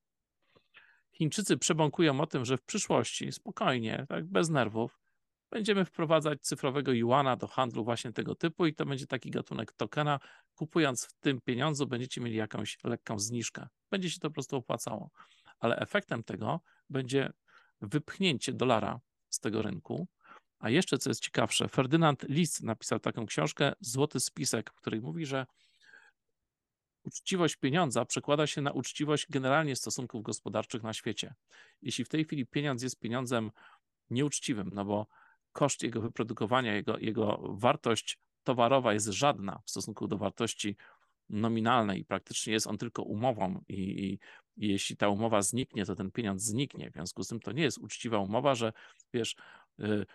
Chińczycy przebąkują o tym, że w przyszłości spokojnie, tak bez nerwów, będziemy wprowadzać cyfrowego juana do handlu właśnie tego typu i to będzie taki gatunek tokena. Kupując w tym pieniądzu będziecie mieli jakąś lekką zniżkę. Będzie się to po prostu opłacało. Ale efektem tego będzie wypchnięcie dolara z tego rynku. A jeszcze co jest ciekawsze, Ferdynand Lis napisał taką książkę Złoty Spisek, w której mówi, że uczciwość pieniądza przekłada się na uczciwość generalnie stosunków gospodarczych na świecie. Jeśli w tej chwili pieniądz jest pieniądzem nieuczciwym, no bo koszt jego wyprodukowania, jego, jego wartość towarowa jest żadna w stosunku do wartości nominalnej. Praktycznie jest on tylko umową i, i, i, jeśli ta umowa zniknie, to ten pieniądz zniknie. W związku z tym to nie jest uczciwa umowa, że wiesz, y,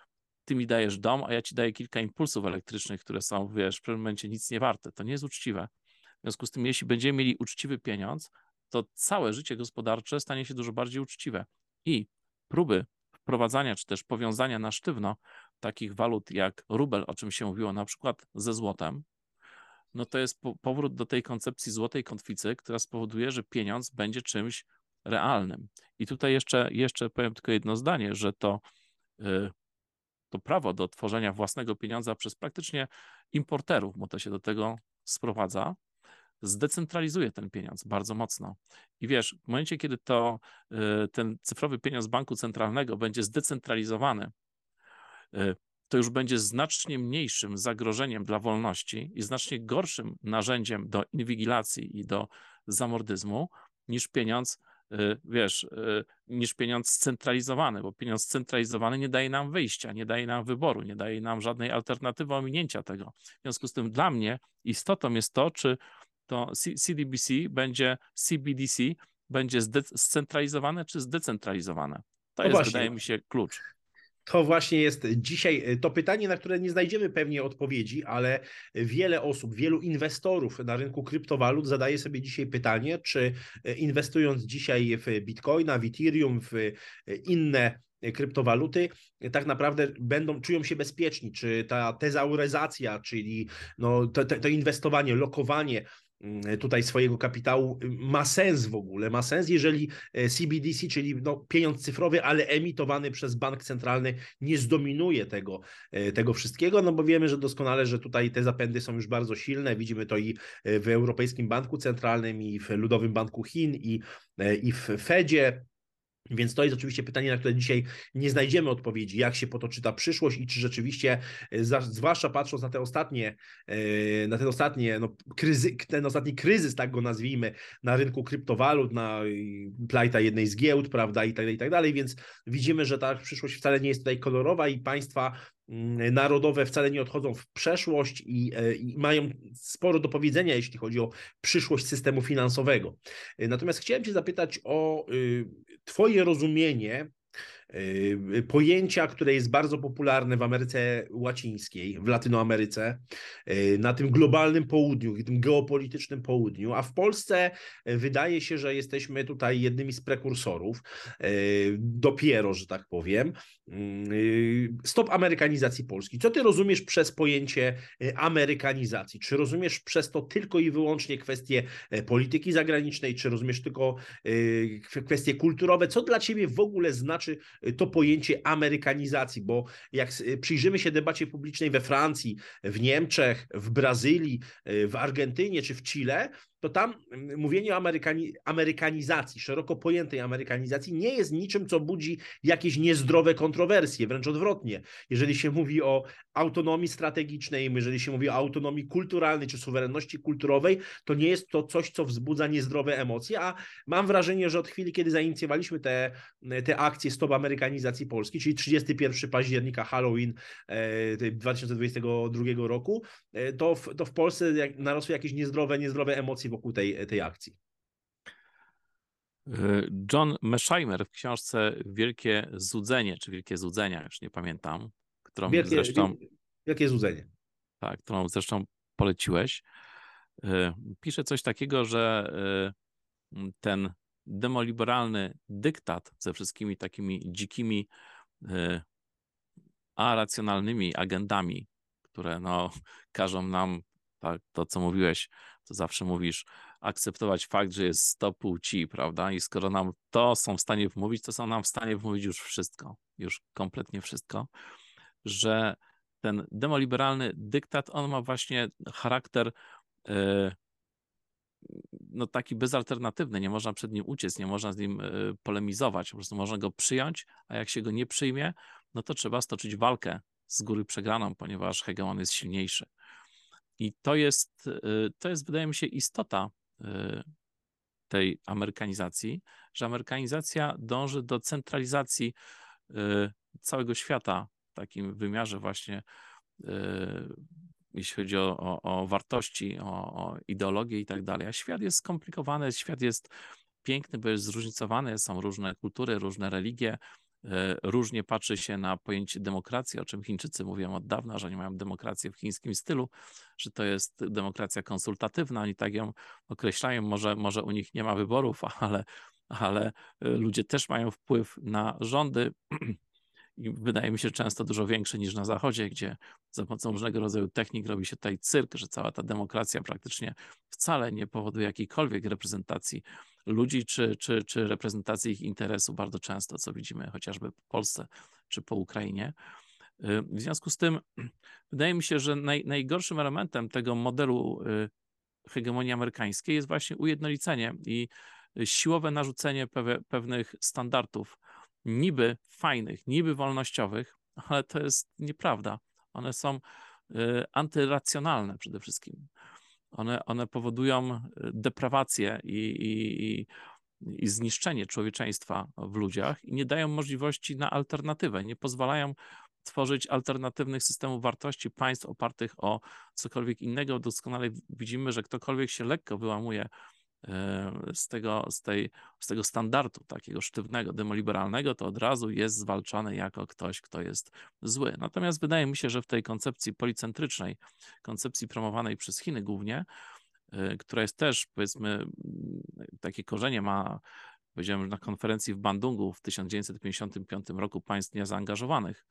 ty mi dajesz dom, a ja ci daję kilka impulsów elektrycznych, które są, wiesz, w pewnym momencie nic nie warte. To nie jest uczciwe. W związku z tym, jeśli będziemy mieli uczciwy pieniądz, to całe życie gospodarcze stanie się dużo bardziej uczciwe. I próby wprowadzania czy też powiązania na sztywno takich walut jak rubel, o czym się mówiło na przykład ze złotem, no to jest powrót do tej koncepcji złotej kotwicy, która spowoduje, że pieniądz będzie czymś realnym. I tutaj jeszcze, jeszcze powiem tylko jedno zdanie, że to, y, to prawo do tworzenia własnego pieniądza przez praktycznie importerów, bo to się do tego sprowadza, zdecentralizuje ten pieniądz bardzo mocno. I wiesz, w momencie, kiedy to ten cyfrowy pieniądz banku centralnego będzie zdecentralizowany, to już będzie znacznie mniejszym zagrożeniem dla wolności i znacznie gorszym narzędziem do inwigilacji i do zamordyzmu niż pieniądz, y, wiesz, y, niż pieniądz scentralizowany, bo pieniądz scentralizowany nie daje nam wyjścia, nie daje nam wyboru, nie daje nam żadnej alternatywy ominięcia tego. W związku z tym dla mnie istotą jest to, czy to CDBC będzie, CBDC będzie scentralizowane czy zdecentralizowane. To no jest, właśnie. wydaje mi się, klucz. To właśnie jest dzisiaj e, to pytanie, na które nie znajdziemy pewnie odpowiedzi, ale wiele osób, wielu inwestorów na rynku kryptowalut zadaje sobie dzisiaj pytanie, czy e, inwestując dzisiaj w Bitcoina, w Ethereum, w e, inne kryptowaluty tak naprawdę będą, czują się bezpieczni, czy ta tezauryzacja, czyli no, to, to, to inwestowanie, lokowanie tutaj swojego kapitału y, ma sens w ogóle. Ma sens, jeżeli e, CBDC, czyli no, pieniądz cyfrowy, ale emitowany przez bank centralny, nie zdominuje tego, e, tego wszystkiego, no bo wiemy, że doskonale, że tutaj te zapędy są już bardzo silne. Widzimy to i w Europejskim Banku Centralnym, i w Ludowym Banku Chin, i, e, i w Fedzie. Więc to jest oczywiście pytanie, na które dzisiaj nie znajdziemy odpowiedzi, jak się potoczy ta przyszłość i czy rzeczywiście, e, zwłaszcza patrząc na te ostatnie, e, na ten ostatnie, no, kryzy, ten ostatni kryzys, tak go nazwijmy, na rynku kryptowalut, na plajta jednej z giełd, prawda, i tak dalej, i tak dalej, więc widzimy, że ta przyszłość wcale nie jest tutaj kolorowa i państwa Mm, narodowe wcale nie odchodzą w przeszłość i, e, i, mają sporo do powiedzenia, jeśli chodzi o przyszłość systemu finansowego. E, natomiast chciałem Cię zapytać o y, Twoje rozumienie pojęcia, które jest bardzo popularne w Ameryce Łacińskiej, w Latynoameryce, y, na tym globalnym południu, tym geopolitycznym południu, a w Polsce y, wydaje się, że jesteśmy tutaj jednymi z prekursorów, dopiero, że tak powiem. Stop amerykanizacji Polski. Co ty rozumiesz przez pojęcie amerykanizacji? Czy rozumiesz przez to tylko i wyłącznie kwestie polityki zagranicznej, czy rozumiesz tylko kwestie kulturowe? Co dla ciebie w ogóle znaczy to pojęcie amerykanizacji, bo jak przyjrzymy się debacie publicznej we Francji, w Niemczech, w Brazylii, w Argentynie czy w Chile, to tam mm, mówienie o amerykani amerykanizacji, szeroko pojętej amerykanizacji, nie jest niczym, co budzi jakieś niezdrowe kontrowersje, wręcz odwrotnie. Jeżeli się mówi o autonomii strategicznej, jeżeli się mówi o autonomii kulturalnej czy suwerenności kulturowej, to nie jest to coś, co wzbudza niezdrowe emocje, a mam wrażenie, że od chwili, kiedy zainicjowaliśmy te, te akcje Stop Amerykanizacji Polski, czyli 31 października, Halloween 2022 e, roku, e, to w, to w Polsce narosły jakieś niezdrowe, niezdrowe emocje wokół tej, tej akcji. John Meschheimer w książce Wielkie Zudzenie, czy Wielkie Zudzenia, już nie pamiętam, którą Wielkie, zresztą... Wielkie Zudzenie. Tak, którą zresztą poleciłeś. E, pisze coś takiego, że e, ten demoliberalny dyktat ze wszystkimi takimi dzikimi, e, a racjonalnymi agendami, które no, każą nam tak, to, co mówiłeś, to zawsze mówisz, akceptować fakt, że jest 100 płci, prawda? I skoro nam to są w stanie wmówić, to są nam w stanie wmówić już wszystko, już kompletnie wszystko, że ten demoliberalny dyktat, on ma właśnie charakter yy, no taki bezalternatywny, nie można przed nim uciec, nie można z nim yy, polemizować, po prostu można go przyjąć, a jak się go nie przyjmie, no to trzeba stoczyć walkę z góry przegraną, ponieważ hegemon jest silniejszy. I to jest, y, to jest, wydaje mi się, istota y, tej amerykanizacji, że amerykanizacja dąży do centralizacji y, całego świata w takim wymiarze właśnie, jeśli chodzi o, o, o wartości, o, o ideologię i tak dalej. A świat jest skomplikowany, świat jest piękny, bo jest zróżnicowany, są różne kultury, różne religie, różnie patrzy się na pojęcie demokracji, o czym Chińczycy mówią od dawna, że nie mają demokracji w chińskim stylu, że to jest demokracja konsultatywna, oni tak ją określają. Może, może u nich nie ma wyborów, ale, ale e, ludzie też mają wpływ na rządy. I wydaje mi się często dużo większy niż na Zachodzie, gdzie za pomocą różnego rodzaju technik robi się tutaj cyrk, że cała ta demokracja praktycznie wcale nie powoduje jakiejkolwiek reprezentacji ludzi, czy, czy, czy reprezentacji ich interesu, bardzo często, co widzimy chociażby w Polsce czy po Ukrainie. Y, w związku z tym, wydaje mi się, że naj, najgorszym elementem tego modelu y, hegemonii amerykańskiej jest właśnie ujednolicenie i siłowe narzucenie pewnych standardów, niby fajnych, niby wolnościowych, ale to jest nieprawda. One są y, antyracjonalne przede wszystkim. One, one powodują y, deprawację i, i, i zniszczenie człowieczeństwa w ludziach i nie dają możliwości na alternatywę, nie pozwalają tworzyć alternatywnych systemów wartości państw opartych o cokolwiek innego. Doskonale widzimy, że ktokolwiek się lekko wyłamuje z tego, z, tej, z tego standardu takiego sztywnego, demoliberalnego, to od razu jest zwalczany jako ktoś, kto jest zły. Natomiast wydaje mi się, że w tej koncepcji policentrycznej, koncepcji promowanej przez Chiny głównie, e, która jest też, powiedzmy, takie korzenie ma, powiedziałem, na konferencji w Bandungu w 1955 roku państw niezaangażowanych,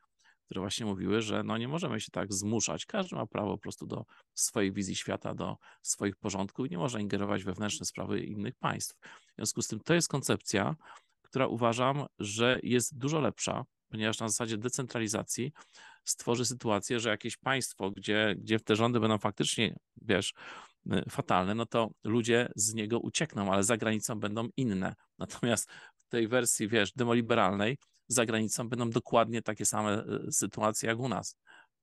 które właśnie mówiły, że no nie możemy się tak zmuszać. Każdy ma prawo po prostu do swojej wizji świata, do swoich porządków i nie może ingerować we wewnętrzne sprawy innych państw. W związku z tym to jest koncepcja, która uważam, że jest dużo lepsza, ponieważ na zasadzie decentralizacji stworzy sytuację, że jakieś państwo, gdzie, gdzie te rządy będą faktycznie, wiesz, y, fatalne, no to ludzie z niego uciekną, ale za granicą będą inne. Natomiast w tej wersji, wiesz, demoliberalnej za granicą będą dokładnie takie same e, sytuacje jak u nas.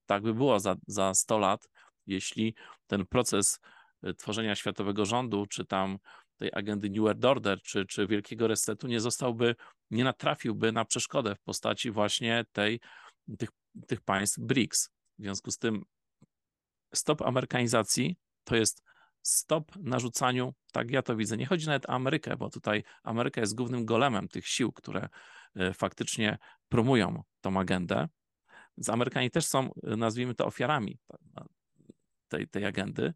Tak by było za, za 100 lat, jeśli ten proces e, tworzenia światowego rządu, czy tam tej agendy New World Order, czy, czy wielkiego resetu nie zostałby, nie natrafiłby na przeszkodę w postaci właśnie tej, tych, tych państw BRICS. W związku z tym stop amerykanizacji to jest stop narzucaniu, tak ja to widzę. Nie chodzi nawet o Amerykę, bo tutaj Ameryka jest głównym golemem tych sił, które E, faktycznie promują tą agendę. Więc Amerykanie też są, e, nazwijmy to, ofiarami tej, tej agendy.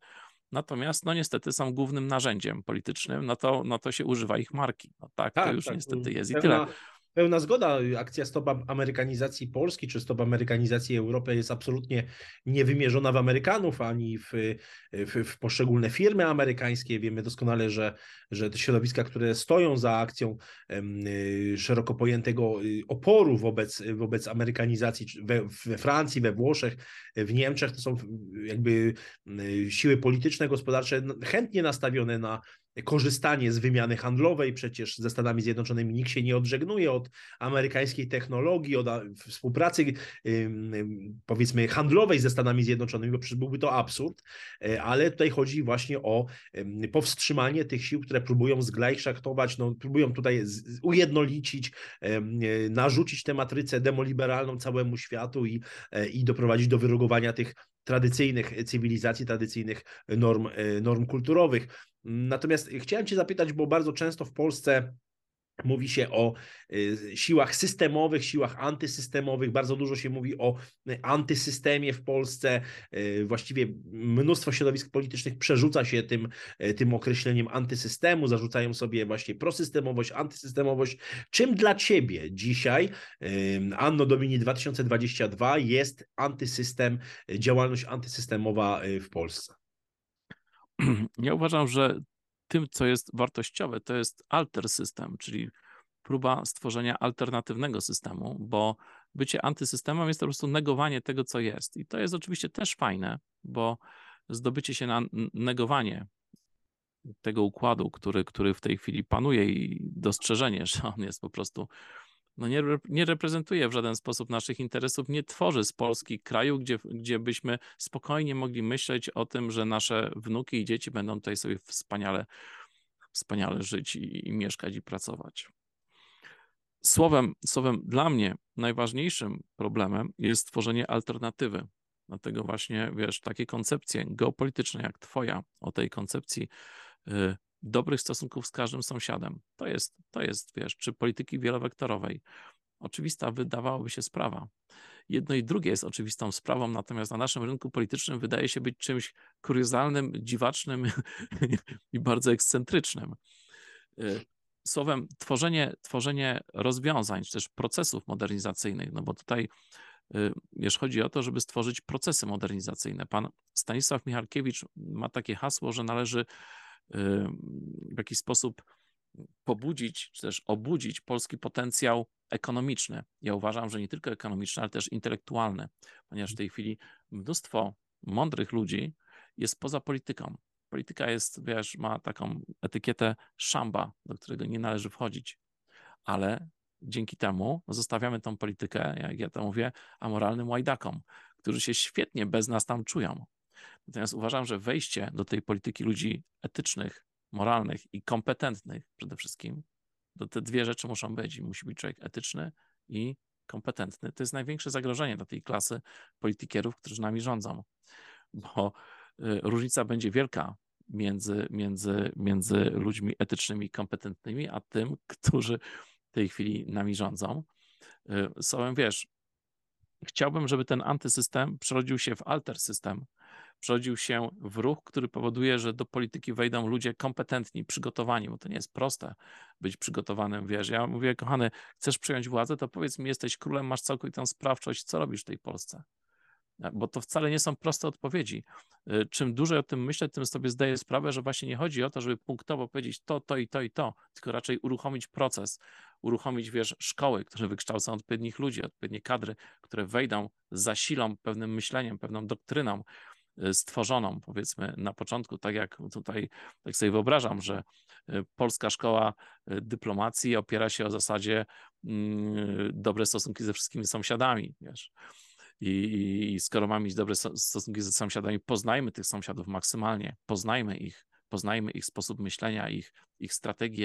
Natomiast, no niestety, są głównym narzędziem politycznym, no to, no to się używa ich marki. No tak, tak to już tak. niestety jest i tyle pełna zgoda. Akcja Stop Amerykanizacji Polski czy Stop Amerykanizacji Europy jest absolutnie niewymierzona w Amerykanów ani w, w, w, poszczególne firmy amerykańskie. Wiemy doskonale, że, że te środowiska, które stoją za akcją y, szeroko pojętego y, oporu wobec, wobec amerykanizacji we, we Francji, we Włoszech, w Niemczech, to są jakby y, siły polityczne, gospodarcze chętnie nastawione na korzystanie z wymiany handlowej. Przecież ze Stanami Zjednoczonymi nikt się nie odżegnuje od amerykańskiej technologii, od współpracy powiedzmy handlowej ze Stanami Zjednoczonymi, bo przecież byłby to absurd, e, ale tutaj chodzi właśnie o powstrzymanie tych sił, które próbują zglajszachtować, no, próbują tutaj ujednolicić, narzucić tę matrycę demoliberalną całemu światu i, e, i doprowadzić do wyrogowania tych tradycyjnych cywilizacji, tradycyjnych norm, e, norm kulturowych. Natomiast chciałem Cię zapytać, bo bardzo często w Polsce Mówi się o y, siłach systemowych, siłach antysystemowych. Bardzo dużo się mówi o antysystemie w Polsce. Y, właściwie mnóstwo środowisk politycznych przerzuca się tym, y, tym określeniem antysystemu, zarzucają sobie właśnie prosystemowość, antysystemowość. Czym dla Ciebie dzisiaj, Anno Domini 2022, jest antysystem, działalność antysystemowa w Polsce? Ja uważam, że tym, co jest wartościowe, to jest alter system, czyli próba stworzenia alternatywnego systemu, bo bycie antysystemem jest po prostu negowanie tego, co jest. I to jest oczywiście też fajne, bo zdobycie się na negowanie tego układu, który, który w tej chwili panuje i dostrzeżenie, że on jest po prostu no nie, nie reprezentuje w żaden sposób naszych interesów, nie tworzy z Polski kraju, gdzie, gdzie byśmy spokojnie mogli myśleć o tym, że nasze wnuki i dzieci będą tutaj sobie wspaniale, wspaniale żyć i, i mieszkać i pracować. Słowem, słowem, dla mnie najważniejszym problemem jest stworzenie alternatywy. Dlatego właśnie, wiesz, takie koncepcje geopolityczne jak twoja, o tej koncepcji y, dobrych stosunków z każdym sąsiadem. To jest, to jest, wiesz, czy polityki wielowektorowej. Oczywista wydawałoby się sprawa. Jedno i drugie jest oczywistą sprawą, natomiast na naszym rynku politycznym wydaje się być czymś kuriozalnym, dziwacznym i bardzo ekscentrycznym. Y, słowem, tworzenie, tworzenie rozwiązań, czy też procesów modernizacyjnych, no bo tutaj y, wiesz, chodzi o to, żeby stworzyć procesy modernizacyjne. Pan Stanisław Michalkiewicz ma takie hasło, że należy w jakiś sposób pobudzić, czy też obudzić polski potencjał ekonomiczny. Ja uważam, że nie tylko ekonomiczny, ale też intelektualny, ponieważ w tej chwili mnóstwo mądrych ludzi jest poza polityką. polityka jest, wiesz, ma taką etykietę szamba, do którego nie należy wchodzić, ale dzięki temu zostawiamy tą politykę, jak ja to mówię, amoralnym łajdakom, którzy się świetnie bez nas tam czują. Natomiast uważam, że wejście do tej polityki ludzi etycznych, moralnych i kompetentnych przede wszystkim, to te dwie rzeczy muszą być. Musi być człowiek etyczny i kompetentny. To jest największe zagrożenie dla tej klasy politykierów, którzy nami rządzą, bo y, różnica będzie wielka między, między, między ludźmi etycznymi i kompetentnymi, a tym, którzy w tej chwili nami rządzą. Y, Słowem, wiesz, chciałbym, żeby ten antysystem przerodził się w alter system, przerodził się w ruch, który powoduje, że do polityki wejdą ludzie kompetentni, przygotowani, bo to nie jest proste być przygotowanym, wiesz. Ja mówię, kochany, chcesz przejąć władzę, to powiedz mi, jesteś królem, masz całkowitą sprawczość, co robisz w tej Polsce? Bo to wcale nie są proste odpowiedzi. Y, czym dłużej o tym myślę, tym sobie zdaję sprawę, że właśnie nie chodzi o to, żeby punktowo powiedzieć to, to i to i to, tylko raczej uruchomić proces, uruchomić, wiesz, szkoły, które wykształcą odpowiednich ludzi, odpowiednie kadry, które wejdą, zasilą pewnym myśleniem, pewną doktryną, stworzoną, powiedzmy, na początku, tak jak tutaj, tak sobie wyobrażam, że y, polska szkoła y, dyplomacji opiera się o zasadzie mm, dobre stosunki ze wszystkimi sąsiadami, wiesz. I, I, skoro mamy mieć dobre stosunki ze sąsiadami, poznajmy tych sąsiadów maksymalnie, poznajmy ich, poznajmy ich sposób myślenia, ich, ich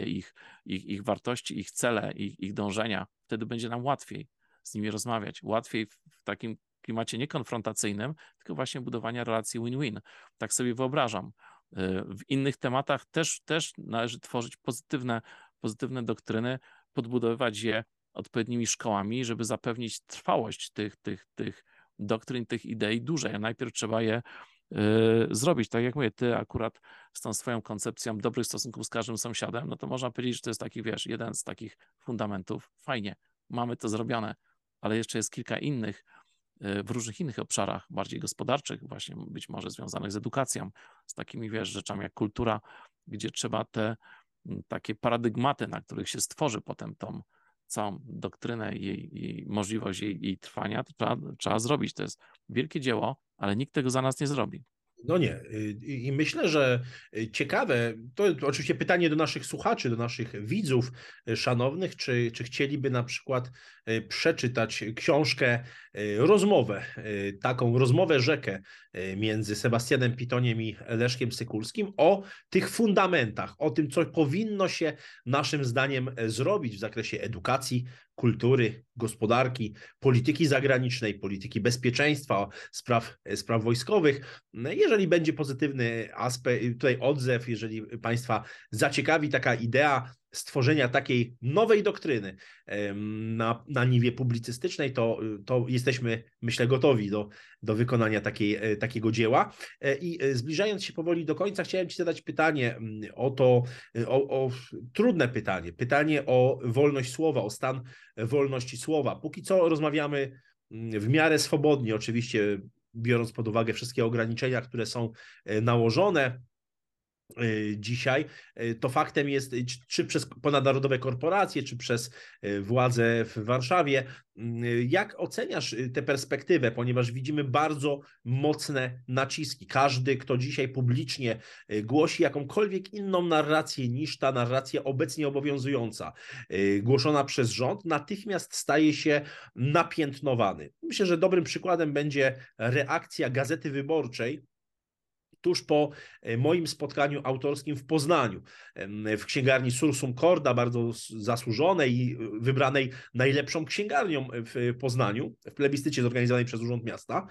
ich, ich, ich wartości, ich cele, ich, ich dążenia. Wtedy będzie nam łatwiej z nimi rozmawiać. Łatwiej w takim klimacie niekonfrontacyjnym, tylko właśnie budowania relacji win-win. Tak sobie wyobrażam. Y, w innych tematach też, też należy tworzyć pozytywne, pozytywne doktryny, podbudowywać je odpowiednimi szkołami, żeby zapewnić trwałość tych, tych, tych doktryn, tych idei dłużej. A najpierw trzeba je y, zrobić. Tak jak mówię, ty akurat z tą swoją koncepcją dobrych stosunków z każdym sąsiadem, no to można powiedzieć, że to jest taki, wiesz, jeden z takich fundamentów. Fajnie, mamy to zrobione, ale jeszcze jest kilka innych E, w różnych innych obszarach, bardziej gospodarczych, właśnie być może związanych z edukacją, z takimi, wiesz, rzeczami jak kultura, gdzie trzeba te takie paradygmaty, na których się stworzy potem tą całą doktrynę i jej, jej możliwość jej, jej trwania, to trzeba, trzeba zrobić. To jest wielkie dzieło, ale nikt tego za nas nie zrobi. No nie. I myślę, że ciekawe, to oczywiście pytanie do naszych słuchaczy, do naszych widzów szanownych, czy, czy chcieliby na przykład e, przeczytać książkę, e, rozmowę, e, taką rozmowę rzekę między Sebastianem Pitoniem i Leszkiem Sykulskim o tych fundamentach, o tym, co powinno się naszym zdaniem zrobić w zakresie edukacji, kultury, gospodarki, polityki zagranicznej, polityki bezpieczeństwa, spraw, spraw wojskowych. No jeżeli będzie pozytywny aspekt, tutaj odzew, jeżeli Państwa zaciekawi taka idea, stworzenia takiej nowej doktryny na, na niwie publicystycznej, to, to jesteśmy, myślę, gotowi do, do wykonania takiej, e, takiego dzieła. E, I e, zbliżając się powoli do końca, chciałem Ci zadać pytanie mm, o to, o, o trudne pytanie, pytanie o wolność słowa, o stan wolności słowa. Póki co rozmawiamy mm, w miarę swobodnie, oczywiście biorąc pod uwagę wszystkie ograniczenia, które są nałożone dzisiaj, y, to faktem jest, y, czy przez ponadnarodowe korporacje, czy przez władze w Warszawie. Jak oceniasz tę perspektywę, ponieważ widzimy bardzo mocne naciski. Każdy, kto dzisiaj publicznie głosi jakąkolwiek inną narrację niż ta narracja obecnie obowiązująca, głoszona przez rząd, natychmiast staje się napiętnowany. Myślę, że dobrym przykładem będzie reakcja Gazety Wyborczej tuż po e, moim spotkaniu autorskim w Poznaniu, w księgarni Sursum Corda, bardzo zasłużonej i wybranej najlepszą księgarnią w Poznaniu, w plebiscycie zorganizowanej przez Urząd Miasta.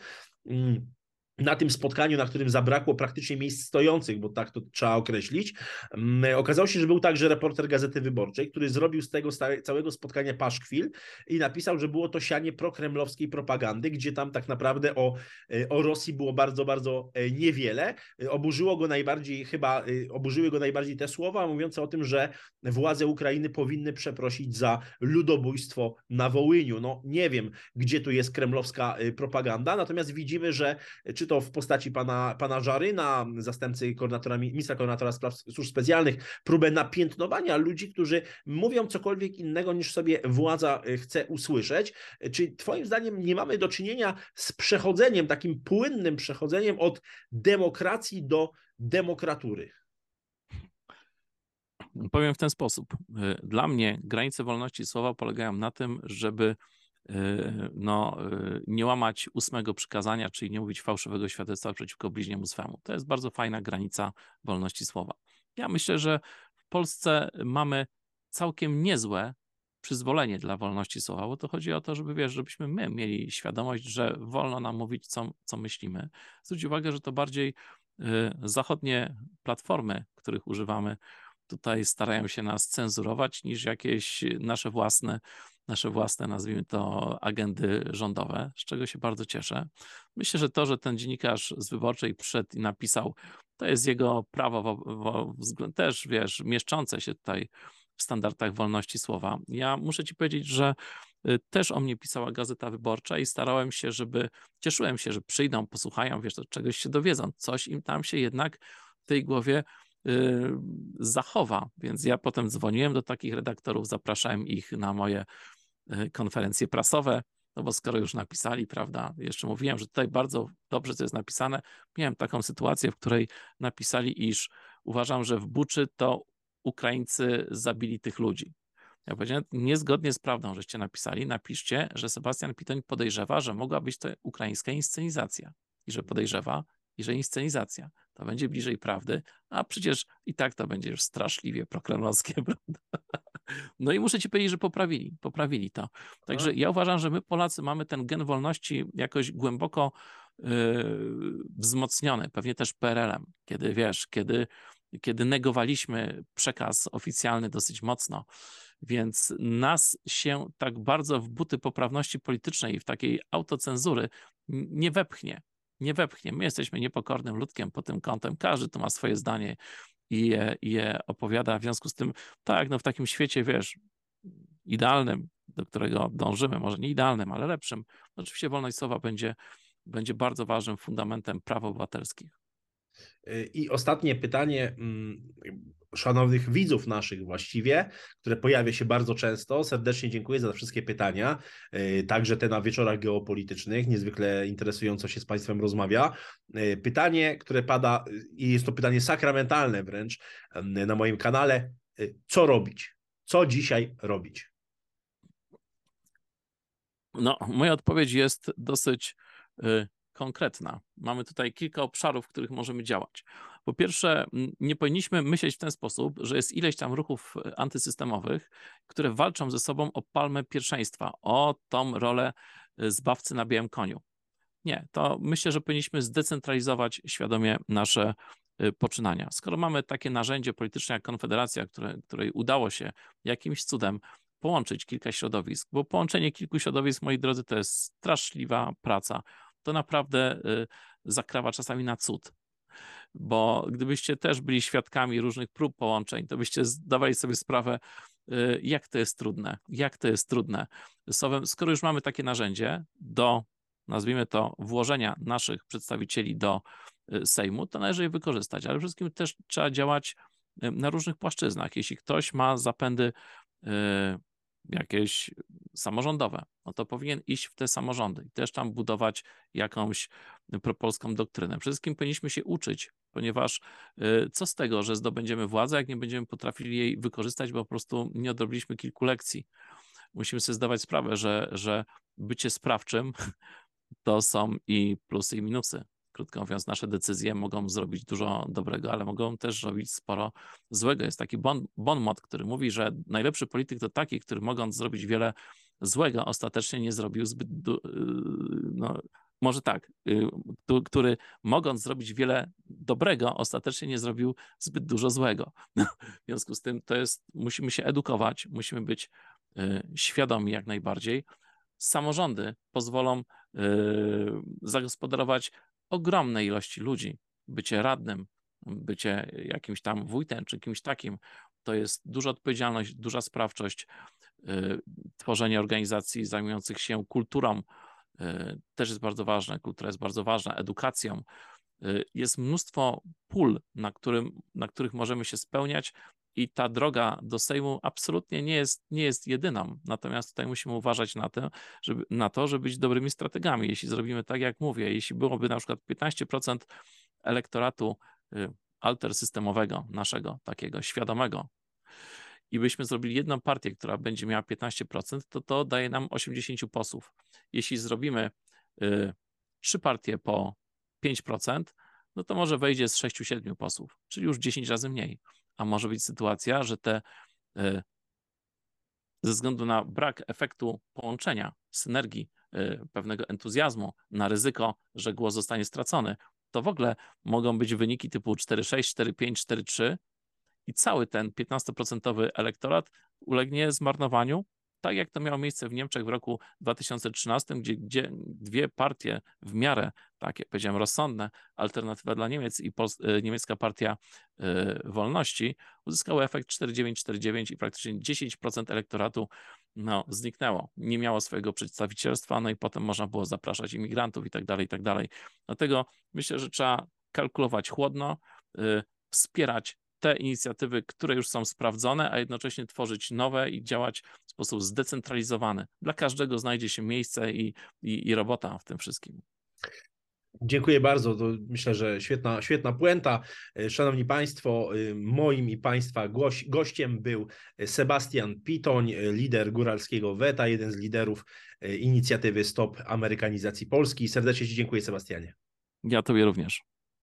Na tym spotkaniu, na którym zabrakło praktycznie miejsc stojących, bo tak to trzeba określić, mm, okazało się, że był także reporter Gazety Wyborczej, który zrobił z tego całego spotkania paszkwil i napisał, że było to sianie prokremlowskiej propagandy, gdzie tam tak naprawdę o, e, o Rosji było bardzo, bardzo e, niewiele. E, oburzyło go najbardziej, chyba oburzyły go najbardziej te słowa mówiące o tym, że władze Ukrainy powinny przeprosić za ludobójstwo na Wołyniu. No nie wiem, gdzie tu jest kremlowska propaganda, natomiast widzimy, że czy to w postaci pana, pana Żaryna, zastępcy koordynatora, ministra koordynatora spraw służb specjalnych, próbę napiętnowania ludzi, którzy mówią cokolwiek innego niż sobie władza chce usłyszeć. Czy twoim zdaniem nie mamy do czynienia z przechodzeniem, takim płynnym przechodzeniem od demokracji do demokratury? Powiem w ten sposób. Dla mnie granice wolności słowa polegają na tym, żeby e, no, e, nie łamać ósmego przykazania, czyli nie mówić fałszywego świadectwa przeciwko bliźniemu swemu. To jest bardzo fajna granica wolności słowa. Ja myślę, że w Polsce mamy całkiem niezłe przyzwolenie dla wolności słowa, bo to chodzi o to, żeby wiesz, żebyśmy my mieli świadomość, że wolno nam mówić, co, co myślimy. Zwróć uwagę, że to bardziej y, zachodnie platformy, których używamy, tutaj starają się nas cenzurować, niż jakieś nasze własne, nasze własne, nazwijmy to, agendy rządowe, z czego się bardzo cieszę. Myślę, że to, że ten dziennikarz z wyborczej przyszedł i napisał, to jest jego prawo, wo, wo, też wiesz, mieszczące się tutaj w standardach wolności słowa. Ja muszę ci powiedzieć, że y, też o mnie pisała Gazeta Wyborcza i starałem się, żeby, cieszyłem się, że przyjdą, posłuchają, wiesz, to czegoś się dowiedzą, coś im tam się jednak w tej głowie yy, zachowa, więc ja potem dzwoniłem do takich redaktorów, zapraszałem ich na moje konferencje prasowe, no bo skoro już napisali, prawda, jeszcze mówiłem, że tutaj bardzo dobrze to jest napisane, miałem taką sytuację, w której napisali, iż uważam, że w Buczy to Ukraińcy zabili tych ludzi. Ja powiedziałem, niezgodnie z prawdą, żeście napisali, napiszcie, że Sebastian Pitoń podejrzewa, że mogła być to ukraińska inscenizacja i że podejrzewa, i że inscenizacja. To będzie bliżej prawdy, a przecież i tak to będzie już straszliwie prokremlowskie, prawda? No i muszę ci powiedzieć, że poprawili, poprawili to. Także tak. ja uważam, że my Polacy mamy ten gen wolności jakoś głęboko yy, wzmocniony, pewnie też PRL-em, kiedy wiesz, kiedy kiedy negowaliśmy przekaz oficjalny dosyć mocno. Więc nas się tak bardzo w buty poprawności politycznej i w takiej autocenzury nie wepchnie. Nie wepchnie. My jesteśmy niepokornym ludkiem pod tym kątem. Każdy tu ma swoje zdanie i je, i je opowiada. W związku z tym, tak, no w takim świecie, wiesz, idealnym, do którego dążymy, może nie idealnym, ale lepszym, oczywiście wolność słowa będzie, będzie bardzo ważnym fundamentem praw obywatelskich. I ostatnie pytanie mm, szanownych widzów naszych właściwie, które pojawia się bardzo często. Serdecznie dziękuję za wszystkie pytania, y, także te na wieczorach geopolitycznych, niezwykle interesująco się z Państwem rozmawia. Y, pytanie, które pada i jest to pytanie sakramentalne wręcz na moim kanale, y, co robić? Co dzisiaj robić? No, moja odpowiedź jest dosyć konkretna. Mamy tutaj kilka obszarów, w których możemy działać. Po pierwsze, nie powinniśmy myśleć w ten sposób, że jest ileś tam ruchów e, antysystemowych, które walczą ze sobą o palmę pierwszeństwa, o tą rolę e, zbawcy na białym koniu. Nie, to myślę, że powinniśmy zdecentralizować świadomie nasze e, poczynania. Skoro mamy takie narzędzie polityczne jak Konfederacja, które, której udało się jakimś cudem połączyć kilka środowisk, bo połączenie kilku środowisk, moi drodzy, to jest straszliwa praca to naprawdę zakrawa czasami na cud. Bo gdybyście też byli świadkami różnych prób połączeń, to byście zdawali sobie sprawę, y, jak to jest trudne, jak to jest trudne. Słowem, skoro już mamy takie narzędzie do, nazwijmy to, włożenia naszych przedstawicieli do y, Sejmu, to należy je wykorzystać, ale przede wszystkim też trzeba działać na różnych płaszczyznach. Jeśli ktoś ma zapędy jakieś samorządowe, no to powinien iść w te samorządy i też tam budować jakąś propolską doktrynę. Przede wszystkim powinniśmy się uczyć, ponieważ y, co z tego, że zdobędziemy władzę, jak nie będziemy potrafili jej wykorzystać, bo po prostu nie odrobiliśmy kilku lekcji. Musimy sobie zdawać sprawę, że, że bycie sprawczym to są i plusy, i minusy krótko mówiąc, nasze decyzje mogą zrobić dużo dobrego, ale mogą też zrobić sporo złego. Jest taki bon, bon mot, który mówi, że najlepszy polityk to taki, który mogąc zrobić wiele złego, ostatecznie nie zrobił zbyt, y, no, może tak, y, który mogąc zrobić wiele dobrego, ostatecznie nie zrobił zbyt dużo złego. W związku z tym to jest, musimy się edukować, musimy być y, świadomi jak najbardziej. Samorządy pozwolą zagospodarować ogromnej ilości ludzi. Bycie radnym, bycie jakimś tam wójtem czy kimś takim, to jest duża odpowiedzialność, duża sprawczość, yy, tworzenie organizacji zajmujących się kulturą, też jest bardzo ważne, kultura jest bardzo ważna, edukacją. Jest mnóstwo pól, na, którym, na których możemy się spełniać, i ta droga do Sejmu absolutnie nie jest, nie jest jedyną. Natomiast tutaj musimy uważać na to, żeby, na to, żeby być dobrymi strategami. Jeśli zrobimy tak, jak mówię, jeśli byłoby na przykład 15% elektoratu y, alter systemowego, naszego takiego świadomego, i byśmy zrobili jedną partię, która będzie miała 15%, to to daje nam 80 posłów. Jeśli zrobimy y, trzy partie po 5%, no to może wejdzie z 6-7 posłów, czyli już 10 razy mniej a może być sytuacja, że te e, ze względu na brak efektu połączenia, synergii, e, pewnego entuzjazmu, na ryzyko, że głos zostanie stracony, to w ogóle mogą być wyniki typu 4,6, 4,5, 4,3 i cały ten 15% elektorat ulegnie zmarnowaniu, tak jak to miało miejsce w Niemczech w roku 2013, gdzie, gdzie dwie partie w miarę takie, powiedziałem, rozsądne, alternatywa dla Niemiec i e, niemiecka partia y, wolności uzyskały efekt 4,9-4,9 i praktycznie 10% elektoratu no, zniknęło. Nie miało swojego przedstawicielstwa, no i potem można było zapraszać imigrantów i tak dalej, i tak dalej. Dlatego myślę, że trzeba kalkulować chłodno, y, wspierać te inicjatywy, które już są sprawdzone, a jednocześnie tworzyć nowe i działać sposób zdecentralizowany. Dla każdego znajdzie się miejsce i, i, i robota w tym wszystkim. Dziękuję bardzo. To myślę, że świetna, świetna puenta. Szanowni Państwo, moim i Państwa goś, gościem był Sebastian Pitoń, lider góralskiego WETA, jeden z liderów inicjatywy Stop Amerykanizacji Polski. Serdecznie Ci dziękuję, Sebastianie. Ja Tobie również.